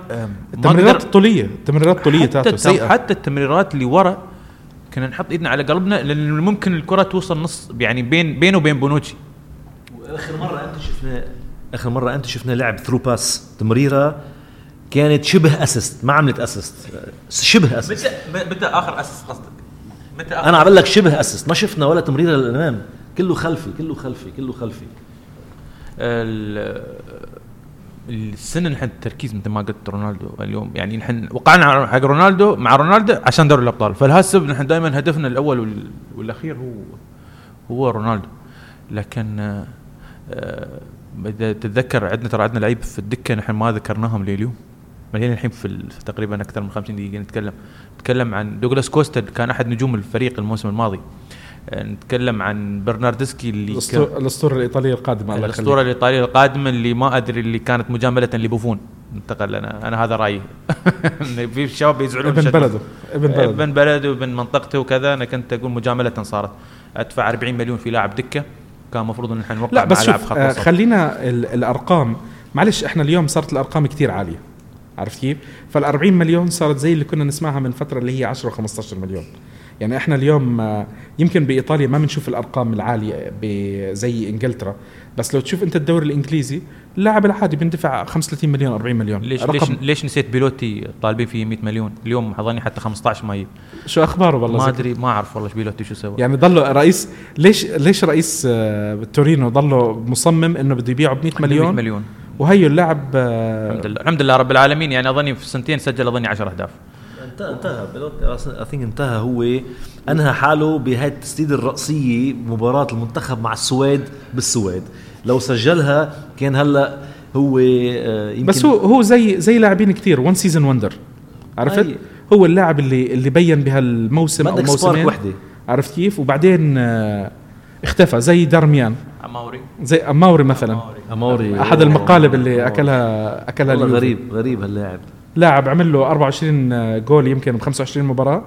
التمريرات الطوليه التمريرات الطوليه حتى, حتى التمريرات اللي ورا كنا نحط إيدنا على قلبنا لأن ممكن الكرة توصل نص يعني بين بينه وبين بونوتشي. اخر مرة أنت شفنا آخر مرة أنت شفنا لعب through pass تمريرة كانت شبه assist ما عملت assist شبه assist متى متى آخر assist قصدك؟ متى أنا عم لك شبه assist ما شفنا ولا تمريرة للأمام. كله خلفي كله خلفي كله خلفي. ال- السنة نحن التركيز مثل ما قلت رونالدو اليوم. يعني نحن وقعنا حق رونالدو مع رونالدو عشان دوري الأبطال. فلهالسبب نحن دائما هدفنا الأول وال- والأخير هو هو رونالدو. لكن آه، آه، إذا تتذكر عندنا ترى عندنا لعيب في الدكة نحن ما ذكرناهم لليوم. ملينا الحين في تقريبا أكثر من 50 دقيقة نتكلم. نتكلم عن دوغلاس كوستا كان أحد نجوم الفريق الموسم الماضي. نتكلم عن برناردسكي اللي الأسطورة الإيطالية القادمة الله الأسطورة الإيطالية القادمة اللي ما أدري اللي كانت مجاملة لبوفون. انتقل أنا أنا هذا رأيي. في شباب يزعلون ابن بلده ابن بلده. ابن بلده وابن منطقته وكذا. أنا كنت أقول مجاملة صارت. أدفع 40 مليون في لاعب دكة. كان المفروض إن إحنا نوقع لا بس شوف آه. خلينا ال- الأرقام. معلش إحنا اليوم صارت الأرقام كتير عالية. عرفت كيف؟ فال 40 مليون صارت زي اللي كنا نسمعها من فترة اللي هي 10 و15 مليون. يعني إحنا اليوم آه، يمكن بإيطاليا ما بنشوف الأرقام العالية زي إنجلترا. بس لو تشوف أنت الدوري الإنجليزي اللاعب العادي بندفع 35 مليون 40 مليون. ليش رقم ليش ليش نسيت بيلوتي طالبين فيه 100 مليون؟ اليوم اظني حتى 15 ما شو أخباره والله ما؟ ادري ما أعرف والله بيلوتي شو سوى. يعني ضله رئيس ليش ليش رئيس آه، تورينو ضله مصمم إنه بده يبيعه ب 100 100 مليون؟ مليون. وهي اللاعب آه، الحمد لله الحمد لله رب العالمين. يعني أظني في سنتين سجل أظني 10 أهداف. انتهى I think انتهى هو. أنهى حاله بهاي التسديده الراسيه مباراة المنتخب مع السويد بالسويد. لو سجلها كان هلا هو آه، يمكن بس هو هو زي زي لاعبين كتير. one season wonder عرفت؟ أي. هو اللاعب اللي اللي بين بهالموسم أو موسمين. وحدة. عرفت كيف؟ وبعدين آه، اختفى. زي دارميان. أماوري زي أماوري مثلا. أماوري أحد المقالب اللي اكلها أكلها والله اليوفي. غريب غريب هاللاعب. لاعب عمل له 24 جول يمكن ب 25 مباراة.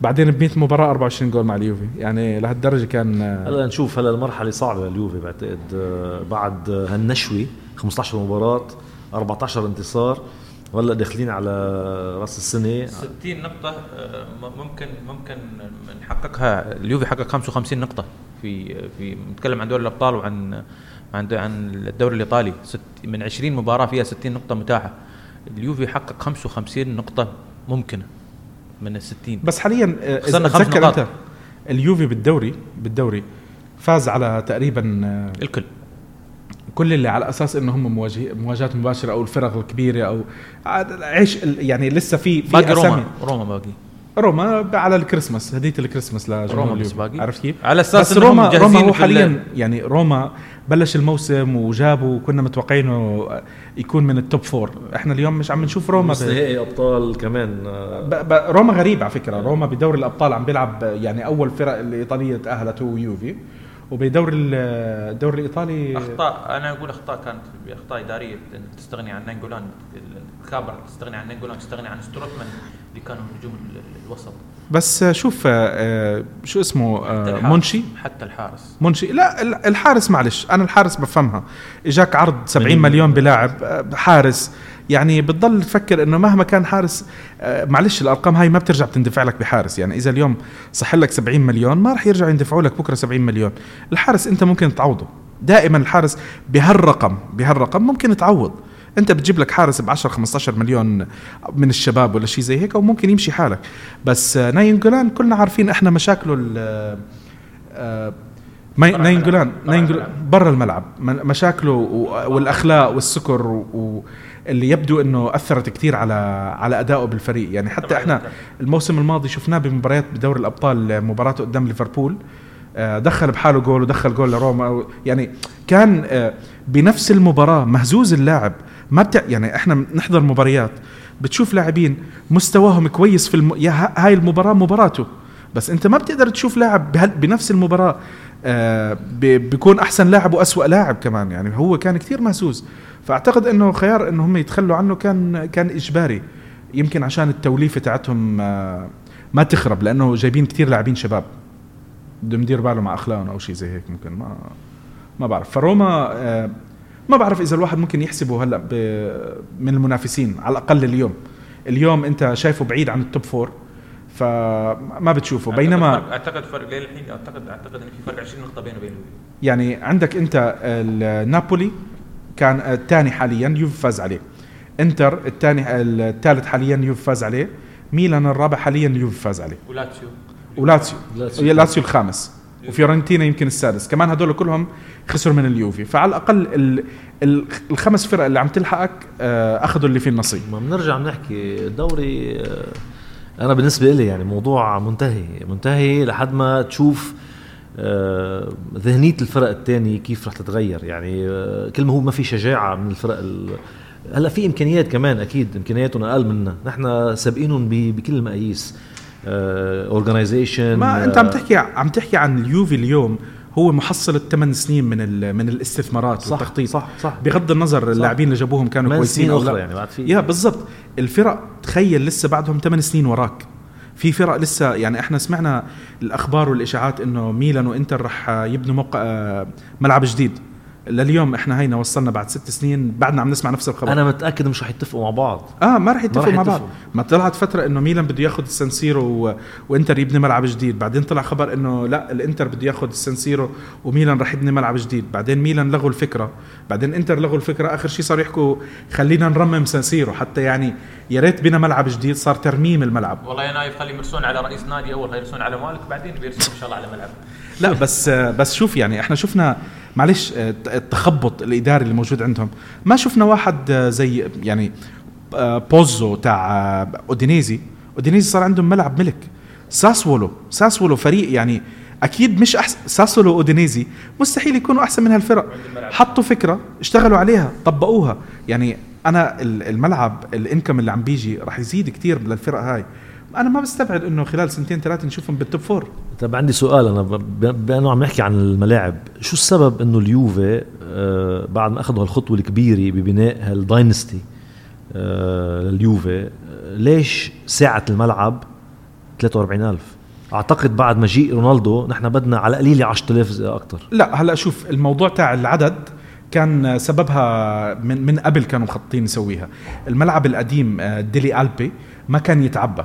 بعدين ب 100 مباراه 24 جول مع اليوفي. يعني لهالدرجة كان هلا نشوف هلا المرحلة صعبة لليوفي بعتقد. آه، بعد هالنشوة 15 مباراة 14 انتصار. وهلا داخلين على راس السنة. 60 نقطة آه، ممكن ممكن نحققها. اليوفي حقق 55 نقطة في في نتكلم عن دوري الأبطال وعن عن عن الدوري الإيطالي. ست من 20 مباراة فيها 60 نقطة متاحة. اليوفي حقق 55 نقطة ممكنة من ال 60 بس حاليا آه، خسرنا خمس نقاط. أنت اليوفي بالدوري بالدوري فاز على تقريبا آه، الكل كل اللي على أساس إنه هم مواجه مواجهات مباشرة أو الفرق الكبيرة أو عاد- عيش يعني لسه في في باقي روما. روما باقي روما على الكريسماس هدية الكريسماس لجمهور روما بس اليوفي. باقي. عرفت كيف؟ على أساس بس روما روما هو حاليا ال- يعني روما بلش الموسم وجابوا كنا متوقعينه يكون من ال top four إحنا اليوم مش عم نشوف روما. نهائي أبطال كمان ب... ب... روما غريب على فكرة روما بدوري الأبطال عم بيلعب يعني أول فرق الإيطالية تأهلت هو يوفي وبدوري ال- الدوري الإيطالي اخطاء أنا أقول أخطاء كانت اخطاء إدارية تستغني عن نانجولان الكابر تستغني عن نانجولان تستغني عن ستروتمان اللي كانوا نجوم ال- ال- الوسط. بس شوف آه، شو اسمه حتى آه، الحارس- منشي؟ حتى الحارس. منشي لا ال- الحارس معلش أنا الحارس بفهمها. إجاك عرض 70 مليون. بلاعب آه، حارس. يعني بتضل تفكر إنه مهما كان حارس آه، معلش الأرقام هاي ما بترجع بتندفع لك بحارس. يعني إذا اليوم صح لك 70 مليون ما راح يرجع يندفعوا لك بكرة 70 مليون. الحارس أنت ممكن تعوضه. دائما الحارس بهالرقم بهالرقم ممكن تعوض. انت بتجيب لك حارس ب 10 15 مليون من الشباب ولا شيء زي هيك وممكن يمشي حالك بس آه، ناينجولان كلنا عارفين إحنا مشاكله ال- آه، ماي- برا ناينجولان الملعب. برا الملعب. مشاكله والأخلاق والسكر واللي يبدو إنه أثرت كثير على على أدائه بالفريق يعني حتى. إحنا الموسم الماضي شفناه بمباريات بدوري الأبطال مباراته قدام ليفربول آه، دخل بحاله جول ودخل جول لروما يعني كان آه، بنفس المباراة مهزوز اللاعب ما بتع يعني إحنا نحضر مباريات بتشوف لاعبين مستواهم كويس في الم... يا هاي المباراة مباراته بس أنت ما بتقدر تشوف لاعب بهال- بنفس المباراة آه، بيكون أحسن لاعب وأسوأ لاعب كمان يعني هو كان كثير مهزوز فأعتقد إنه خيار إنه هم يتخلوا عنه كان كان إجباري يمكن عشان التوليفة تاعتهم آه، ما تخرب لأنه جايبين كثير لاعبين شباب بدهم يدير باله مع أخلاقهم أو شيء زي هيك ممكن ما ما بعرف. فروما آه، ما بعرف إذا الواحد ممكن يحسبه هلأ ب- من المنافسين على الأقل اليوم. اليوم أنت شايفه بعيد عن ال top four فما بتشوفه. بينما أعتقد فرق للحين اعتقد أعتقد إن في فرق 20 نقطة بينه وبين يعني عندك أنت نابولي كان الثاني حاليا يوفي فاز عليه. إنتر الثاني الثالث حاليا يوفي فاز عليه. ميلان الرابع حاليا يوفي فاز عليه. ولاتسيو ولاتسيو لاتسيو الخامس. وفيورنتينا يمكن السادس. كمان هدول كلهم خسروا من اليوفي. فعلى الأقل ال ال الخمس فرق اللي عم تلحقك آه، أخذوا اللي فيه النصيب. ما بنرجع بنحكي الدوري آه، أنا بالنسبة لي يعني موضوع منتهي منتهي لحد ما تشوف آه، ذهنية الفرق الثانية كيف رح تتغير. يعني كل ما هو ما في شجاعة من الفرق ال- هلأ في إمكانيات كمان أكيد إمكانياتهم أقل منا. نحن سابقينهم بكل المقاييس. اورجنايزيشن ما أنت عم تحكي عم تحكي عن اليوفي اليوم هو محصلة 8 سنين من من الاستثمارات صح، والتخطيط. صح، صح. بغض النظر اللاعبين اللي جابوهم كانوا كويسين سنين لا. يعني بعد في- يا بالضبط. الفرق تخيل لسه بعدهم 8 سنين وراك. في فرق لسه يعني إحنا سمعنا الأخبار والإشاعات إنه ميلان وإنتر رح يبنوا موقع آه، ملعب جديد. لليوم إحنا هينا وصلنا بعد ست سنين بعدنا عم نسمع نفس الخبر. أنا متأكد مش رح يتفقوا مع بعض. آه ما رح يتفقوا مع بعض. ما طلعت فترة إنه ميلان بده ياخذ السنسيرو و... وإنتر يبني ملعب جديد. بعدين طلع خبر إنه لا الإنتر بده ياخذ السان سيرو وميلان رح يبني ملعب جديد. بعدين ميلان لغوا الفكرة. بعدين إنتر لغوا الفكرة. آخر شيء صاروا يحكوا خلينا نرمم سان سيرو حتى يعني يا ريت بنا ملعب جديد صار ترميم الملعب. والله يا نايف خليهم يرسون على رئيس نادي أول يرسون على مالك بعدين بيرسون إن شاء الله على ملعب. لا بس بس شوف يعني إحنا شفنا معلش التخبط الإداري اللي موجود عندهم. ما شفنا واحد زي يعني بوزو تاع أودينيزي. أودينيزي صار عندهم ملعب ملك. ساسولو ساسولو فريق يعني أكيد مش احسن ساسولو أودينيزي مستحيل يكونوا أحسن من هالفرق. حطوا فكرة اشتغلوا عليها طبقوها. يعني أنا ال- الملعب ال income اللي عم بيجي راح يزيد كتير للفرق هاي. أنا ما بستبعد إنه خلال سنتين ثلاثة نشوفهم بال top four طب عندي سؤال أنا بانه عم نحكي عن الملاعب؟ شو السبب إنه اليوفي آه بعد ما أخذوا هالخطوة الكبيرة ببناء هال dynasty آه لليوفي آه ليش سعه الملعب 43000 أعتقد بعد مجيء رونالدو نحن بدنا على قليله 10000 أكثر لا هلأ شوف الموضوع تاع العدد كان سببها من من قبل كانوا مخططين يسويها. الملعب القديم ديلي ألبي ما كان يتعبى.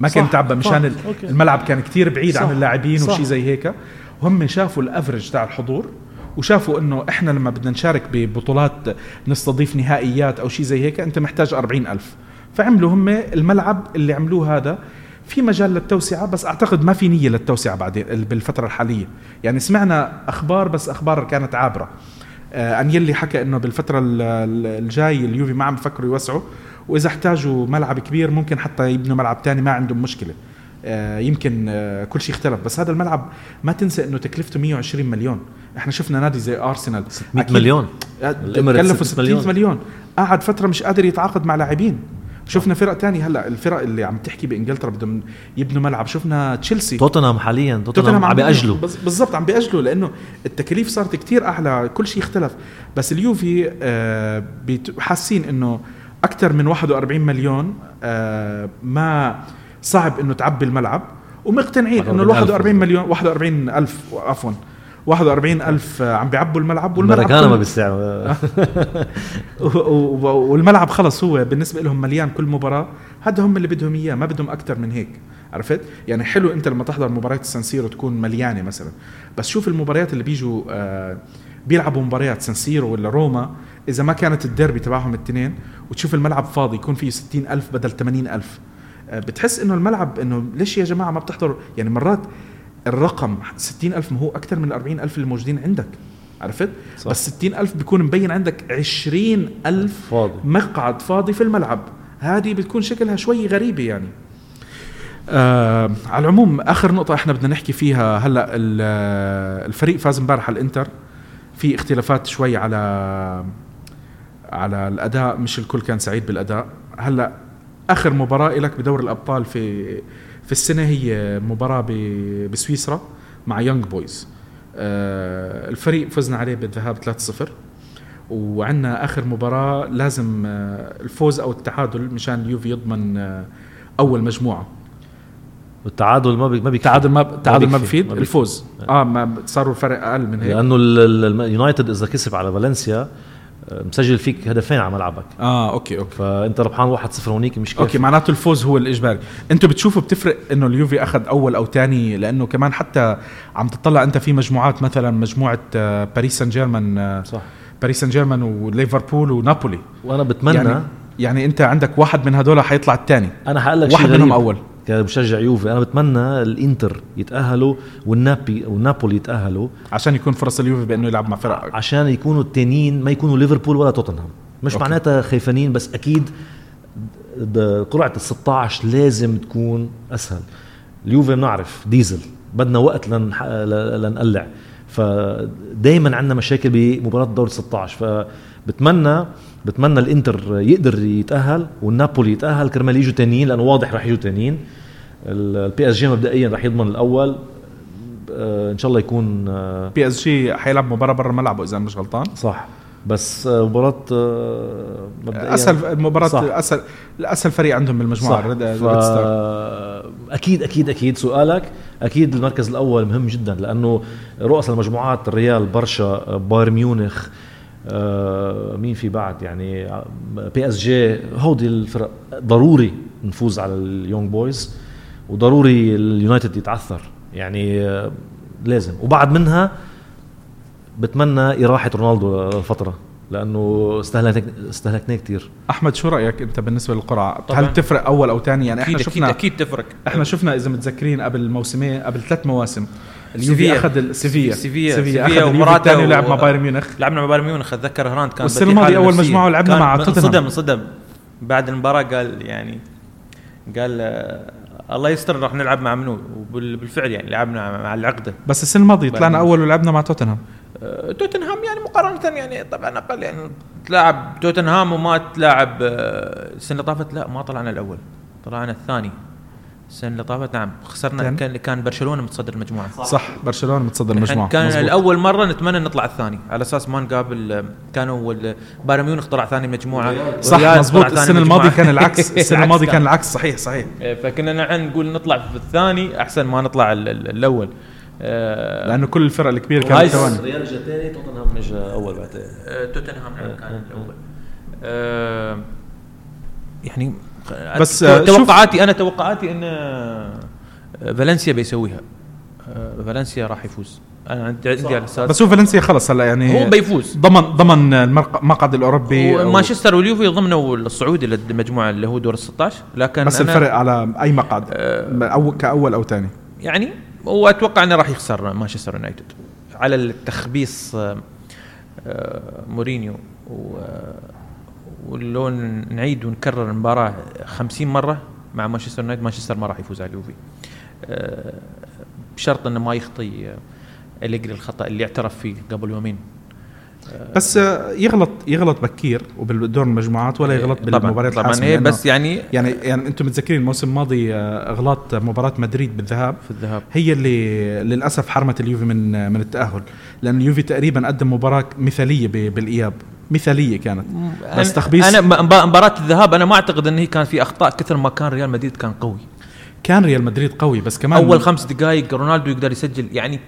ما كان صح، يتعبى مشان. الملعب كان كتير بعيد صح، عن اللاعبين. وشي زي هيك. وهم شافوا الافرج تاع الحضور وشافوا إنه إحنا لما بدنا نشارك ببطولات نستضيف نهائيات أو شيء زي هيك أنت محتاج أربعين ألف. فعملوا هم الملعب اللي عملوه هذا في مجال للتوسعة بس أعتقد ما في نية للتوسعة بعدين بالفترة الحالية. يعني سمعنا أخبار بس أخبار كانت عابرة. آه أنيلي حكى إنه بالفترة ال- ال- الجاي اليوفي ما عم بفكروا يوسعوا. وإذا احتاجوا ملعب كبير ممكن حتى يبنوا ملعب تاني ما عندهم مشكلة. آه يمكن آه كل شيء اختلف بس هذا الملعب ما تنسى إنه تكلفته 120 مليون. إحنا شفنا نادي زي أرسنال. 600 مليون. الإميريتس كلفوا 600 600 مليون. قعد فترة مش قادر يتعاقد مع لاعبين. شفنا فرق تانية هلا الفرق اللي عم تحكي بإنجلترا بدهم يبنوا ملعب. شفنا تشيلسي. توتنحام حاليا توتنهام عم بيأجلوا. بالضبط عم بيأجلوا لأنه التكاليف صارت كتير أعلى كل شيء اختلف. بس اليوفي آه حاسين إنه أكثر من 41 مليون آه ما صعب إنه تعبي الملعب. ومقتنعين إنه ال 41 مليون 41 ألف عفوا 41 ألف عم بيعبوا الملعب والملعب الماراكانا ما و- والملعب خلص هو بالنسبة لهم مليان كل مباراة. هذا هم اللي بدهم إياه ما بدهم أكثر من هيك عرفت؟ يعني حلو أنت لما تحضر مباراة السانسيرو تكون مليانة مثلا. بس شوف المباريات اللي بيجوا آه بيلعبوا مباريات سانسيرو ولا روما إذا ما كانت الديربي تبعهم الاثنين وتشوف الملعب فاضي يكون فيه 60 ألف بدل 80 ألف. آه بتحس إنه الملعب إنه ليش يا جماعة ما بتحضروا يعني مرات الرقم 60 ألف ما هو أكثر من 40 ألف اللي موجودين عندك عرفت؟ صح. بس 60 ألف بيكون مبين عندك 20 ألف فاضي. مقعد فاضي في الملعب. هذه بتكون شكلها شوي غريبة يعني. آه على العموم آخر نقطة إحنا بدنا نحكي فيها هلأ آه، الفريق فاز امبارح على الإنتر. في اختلافات شوي على على الأداء مش الكل كان سعيد بالأداء. هلأ آخر مباراة لك بدور الأبطال في في السنة هي مباراة بسويسرا مع يونج بويز آه، الفريق فزنا عليه بالذهاب 3-0 وعندنا آخر مباراة لازم آه، الفوز أو التعادل مشان اليوفي يضمن آه، أول مجموعة. والتعادل ما ما بيكفي. تعادل ما التعادل ما بفيد. الفوز. آه. ما صاروا الفرق أقل من هيك. لأنه ال- ال- اليونايتد إذا كسب على فالنسيا آه، مسجل فيك هدفين على ملعبك. آه أوكي أوكي. فأنت ربحان 1-0 هونيك مش كافي. أوكي معناته الفوز هو الإجباري. أنتوا بتشوفوا بتفرق إنه اليوفي أخذ أول أو ثاني لأنه كمان حتى عم تطلع أنت في مجموعات مثلا مجموعة آه، باريس سان جيرمان آه، صح. باريس سان جيرمان وليفربول ونابولي وأنا بتمنى يعني يعني أنت عندك واحد من هدول حيطلع الثاني أنا حقول لك واحد منهم غريب. كمشجع يوفي. أنا بتمنى الإنتر يتأهلوا والنابي والنابولي يتأهلوا. عشان يكون فرص اليوفي بأنه يلعب مع فرق عشان يكونوا التانيين ما يكونوا ليفربول ولا توتنهام. مش أوكي. معناتها خايفانين بس أكيد قرعة ال 16 لازم تكون أسهل. اليوفي بنعرف ديزل. بدنا وقت لنح... ل- لنقلع. فدائما عندنا مشاكل بمباراة دور 16 فبتمنى بتمنى الإنتر يقدر يتأهل والنابولي يتأهل. كرمال يجوا تانيين لأنه واضح رح يجوا تانيين. ال PSG مبدئيا رح يضمن الأول. آه، إن شاء الله يكون PSG حيلعب مباراة برا ملعبه إذا مش غلطان. صح. بس آه، مباراة آه، مبدئيا أسهل المباراه صح. اسهل الأسهل فريق عندهم بالمجموعه صح. ف... أكيد أكيد أكيد. سؤالك أكيد المركز الأول مهم جدا لأنه رؤساء المجموعات الريال برشا بايرن ميونخ مين في بعد؟ يعني آه، PSG هودي الفرق. ضروري نفوز على اليونج بويز وضروري اليونايتد يتعثر. يعني آه، لازم. وبعد منها بتمنى إراحة رونالدو لفترة لأنه استهلكنا استهلكناه كثير أحمد شو رأيك أنت بالنسبة للقرعة؟ طبعاً. هل تفرق أول أو ثاني يعني إحنا أكيد أكيد شفنا أكيد تفرق. إحنا شفنا إذا متذكرين قبل موسمين قبل ثلاث مواسم اليوفي. أخذ ال- سيفيا سيفيا. سيفيا سيفيا اخذ اليوفي وموراتا الثاني ولعب و- مع بايرن ميونخ لعبنا مع بايرن ميونخ اتذكر هراند كان أول نفسية. مجموعة ولعبنا كان مع توتنهام. انصدم انصدم بعد المباراة قال يعني قال آه، الله يستر راح نلعب مع منو وبالفعل يعني لعبنا مع العقده بس السنة الماضية طلعنا. أول ولعبنا مع توتنهام آه، توتنهام يعني مقارنة يعني طبعا أقل يعني تلاعب توتنهام وما تلاعب آه، السنة اللي طافت لا ما طلعنا الأول طلعنا الثاني السنة اللي طافت. نعم خسرنا كان؟ كان كان برشلونة متصدر المجموعة. صح, صح برشلونة متصدر المجموعة. كان مزبوط. الأول مرة نتمنى نطلع الثاني. على أساس ما نقابل كانوا بايرن ميونخ طلع ثاني مجموعة. صح مزبوط السنة الماضية مجموعة. كان العكس. السنة الماضية كان العكس. صحيح صحيح. إيه، فكنا نحن نقول نطلع في الثاني أحسن ما نطلع ال- ال- الأول. آه، لأنه كل الفرق الكبيرة كانت ثواني. الريال اجى ثاني توتنهام اجى أول بعتقد آه، توتنهام كان الأول. آه، يعني بس، آه، توقعاتي أنا توقعاتي إن آه، فالنسيا بيسويها. آه، فالنسيا راح يفوز. أنا عندي عندي على بس هو فالنسيا خلص هلا يعني هو بيفوز. ضمن ضمن المقعد الأوروبي ومانشستر واليوفي ضمنوا الصعود إلى المجموعة اللي هو دور ال 16 لكن بس أنا الفرق على أي مقعد؟ آه. أو كأول أو ثاني يعني واتوقع إنه راح يخسر مانشستر يونايتد. على التخبيص آه، مورينيو و- ولو نعيد ونكرر المباراة 50 مرة مع مانشستر يونايتد. مانشستر ما راح يفوز على اليوفي. آه، بشرط إنه ما يخطي آه، أليجري الخطأ اللي اعترف فيه قبل يومين. بس آه، يغلط يغلط بكير وبالدور المجموعات ولا يغلط طبعا بالمباريات طبعا. هي لأنه- بس يعني يعني يعني أنتم متذكرين الموسم الماضي إغلاط مباراة مدريد بالذهاب. في الذهاب. هي اللي للأسف حرمت اليوفي من من التأهل لأن اليوفي تقريبا قدم مباراة مثالية بالإياب. مثالية كانت. بس أنا- تخبيص أنا مباراة الذهاب أنا ما أعتقد إن هي كان في أخطاء كثر ما كان ريال مدريد كان قوي. كان ريال مدريد قوي بس كمان أول خمس دقائق رونالدو يقدر يسجل يعني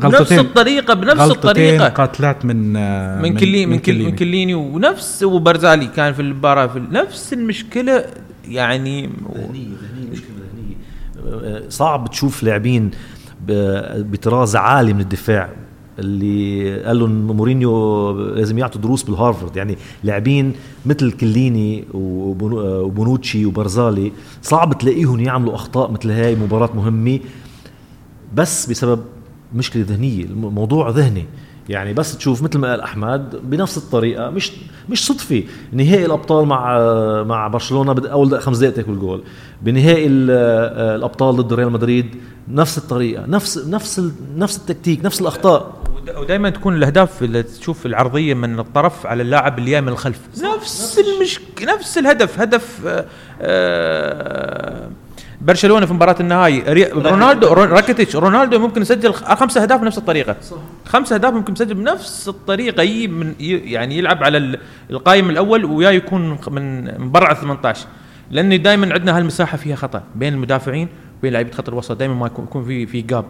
غلطتين. بنفس الطريقة بنفس غلطتين الطريقة. قاتلات من آه، من كلي من كلي من كليني ونفس وبرزالي كان في المباراة. في نفس المشكلة يعني ذهنية ذهنية مشكلة ذهنية. آه، صعب تشوف لاعبين ب- بطراز عالي من الدفاع. اللي قال لهم مورينيو لازم يعطوا دروس بالهارفرد. يعني لاعبين مثل كليني وبونو- وبونوتشي وبرزالي صعب تلاقيهم يعملوا أخطاء مثل هاي مباراة مهمة بس بسبب مشكلة ذهنية الموضوع ذهني. يعني بس تشوف مثل ما قال أحمد بنفس الطريقة مش مش صدفة. نهائي الأبطال مع مع برشلونة أول خمس دقائق تاكل جول. بنهائي ال- الأبطال ضد ريال مدريد نفس الطريقة نفس نفس نفس التكتيك نفس الأخطاء. ودائما تكون الأهداف اللي تشوف العرضية من الطرف على اللاعب اللي جاي من الخلف. نفس المشك نفس الهدف هدف آه، آه، برشلونة في مباراة النهائي. رونالدو رون- راكيتيتش رونالدو ممكن يسجل خ- خمس أهداف بنفس الطريقة. صح. خمس أهداف ممكن يسجل بنفس الطريقة. يجي من يعني يلعب على ال- القائم الأول ويا يكون من من برا 18 لأن دائما عندنا هالمساحة فيها خطأ بين المدافعين وبين لاعبيه خط الوسط. دائما ما يكون في في جاب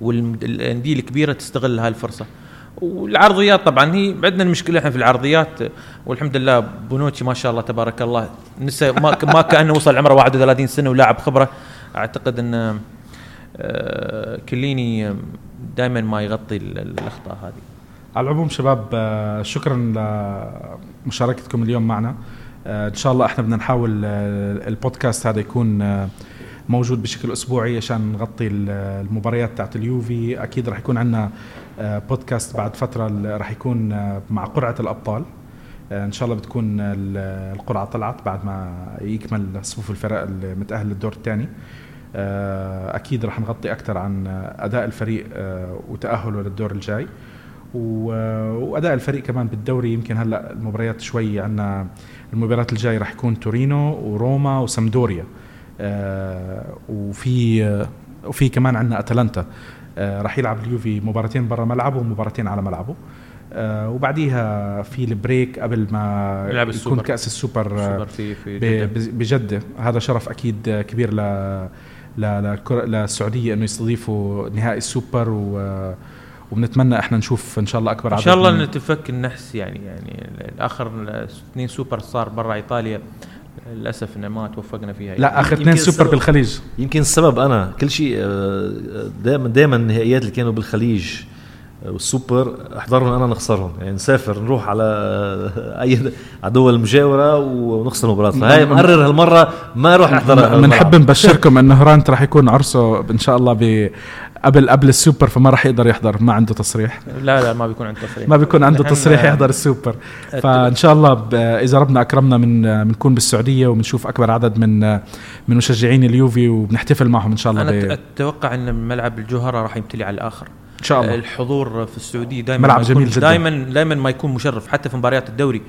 والانديه الكبيرة تستغل هاي الفرصة. والعرضيات طبعا هي عندنا المشكلة إحنا في العرضيات والحمد لله بونوتشي ما شاء الله تبارك الله نسى ما ما كأنه وصل عمره 31 سنة ولاعب خبرة. أعتقد إن آه، كليني دائما ما يغطي ال- ال- الأخطاء هذه. على العموم شباب آه، شكرا لمشاركتكم اليوم معنا. آه، إن شاء الله إحنا بدنا نحاول البودكاست هذا يكون موجود بشكل أسبوعي عشان نغطي ال- المباريات تاعت اليوفي. أكيد راح يكون عندنا آه، بودكاست بعد فترة راح يكون آه، مع قرعة الأبطال. آه، إن شاء الله بتكون ال- القرعة طلعت بعد ما يكمل صفوف الفرق المتاهل للدور الثاني. أكيد راح نغطي أكثر عن أداء الفريق وتأهله للدور الجاي. وأداء الفريق كمان بالدوري. يمكن هلأ المباريات شوي عندنا المباريات الجاي راح يكون تورينو وروما وسامبدوريا آه، وفي آه، وفي كمان عندنا أتلانتا آه، راح يلعب اليوفي مباراتين برا ملعبه ومباراتين على ملعبه آه، وبعديها في ال break قبل ما يكون السوبر. كأس السوبر آه، سوبر في في ب- جدة. ب- بجدة هذا شرف أكيد كبير ل ل- للكرة- للسعودية إنه يستضيفوا نهائي السوبر و وبنتمنى إحنا نشوف إن شاء الله أكبر إن شاء الله نتفك النحس يعني يعني الآخر اثنين سوبر صار برا إيطاليا للأسف إنه ما توفقنا فيها. لا آخر اثنين سوبر بالخليج. يمكن السبب أنا كل شيء دائما دائما النهائيات اللي كانوا بالخليج آه، والسوبر أحضرهم أنا نخسرهم. يعني نسافر نروح على آه، أي على دول المجاوره ونخسر مباراة. فهي مقرر هالمرة ما نروح نحضرها بنحب نبشركم إنه هرانت راح يكون عرسه إن شاء الله ب قبل قبل السوبر فما راح يقدر يحضر ما عنده تصريح. لا لا ما بيكون عنده تصريح. ما بيكون عنده تصريح يحضر السوبر. فإن شاء الله إذا ربنا أكرمنا من بنكون بالسعودية وبنشوف أكبر عدد من من مشجعين اليوفي وبنحتفل معهم إن شاء الله أنا أتوقع إن ملعب الجوهرة راح يمتلي على الآخر. إن شاء الله. الحضور في السعودية دائما ملعب جميل جداً. دائما دائما ما يكون مشرف حتى في مباريات الدوري.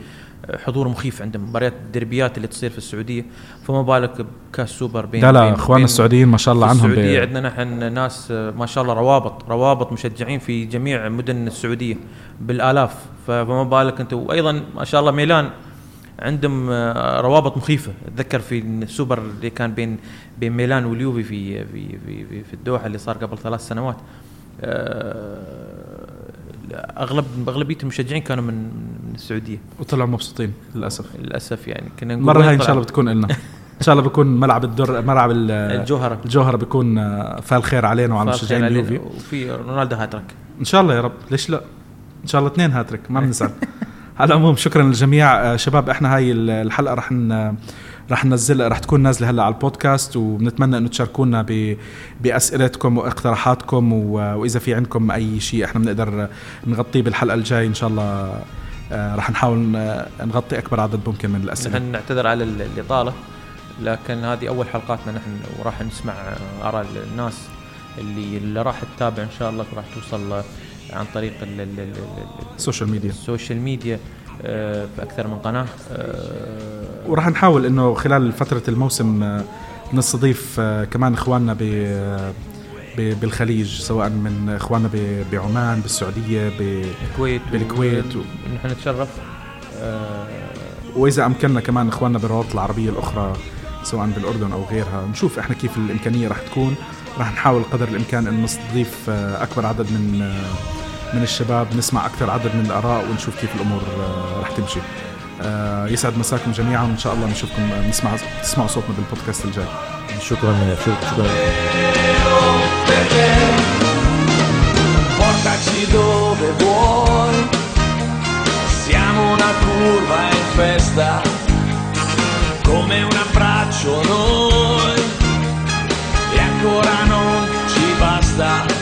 حضور مخيف عندهم مباريات الدربيات اللي تصير في السعودية فما بالك بكأس سوبر بين لا لا اخواننا السعوديين ما شاء الله عنهم السعودية عندنا نحن ناس ما شاء الله روابط روابط مشجعين في جميع مدن السعودية بالآلاف. فما بالك انت وأيضا ما شاء الله ميلان عندهم آه، روابط مخيفة. أتذكر في السوبر اللي كان بين بين ميلان واليوفي في في في في, في الدوحة اللي صار قبل ثلاث سنوات. آه، اغلب اغلبيه المشجعين كانوا من من السعودية. وطلعوا مبسوطين للأسف. للأسف يعني. كنا نقول وين هاي إن؟ شاء الله بتكون لنا إن شاء الله بيكون ملعب الدر ملعب ال- الجوهرة. الجوهرة بيكون آه، فال خير علينا وعلى مشجعين. اليوفي. وفي رونالدو هاترك إن شاء الله يا رب. ليش لا؟ إن شاء الله اثنين هاتريك. ما بنزعل. على العموم شكرا للجميع. آه، شباب إحنا هاي ال- الحلقة رح. رح ننزلها رح تكون نازلة هلا على البودكاست وبنتمنى إنه تشاركونا. بأسئلتكم وإقتراحاتكم. وإذا في عندكم أي شيء إحنا بنقدر نغطيه بالحلقة الجاي إن شاء الله آه، رح نحاول ن- نغطي أكبر عدد ممكن من الأسئلة نحن نعتذر على ال- الاطاله لكن هذه أول حلقاتنا نحن وراح نسمع آراء الناس اللي اللي راح تتابع إن شاء الله راح توصل عن طريق ال- ال- ال- ال- ال social media ال social media آه، في أكثر من قناة. آه، وراح نحاول إنه خلال فترة الموسم آه، نستضيف آه، كمان إخواننا ب بالخليج سواء من إخواننا بعمان بالسعودية بالكويت و- نحن نتشرف. آه، وإذا أمكننا كمان إخواننا بالروابط العربية الأخرى سواء بالأردن أو غيرها نشوف إحنا كيف الإمكانية راح تكون. راح نحاول قدر الإمكان إن نستضيف آه، أكبر عدد من آه، من الشباب نسمع أكثر عدد من الآراء ونشوف كيف الأمور آه، رح تمشي آه، يسعد مساكم جميعا وان شاء الله نشوفكم آه، نسمع تسمعوا صوتنا بالبودكاست الجاي شكرا شكرا, شكرا. Portaci dove vuoi, siamo una curva in festa, come un abbraccio noi, e ancora non ci basta.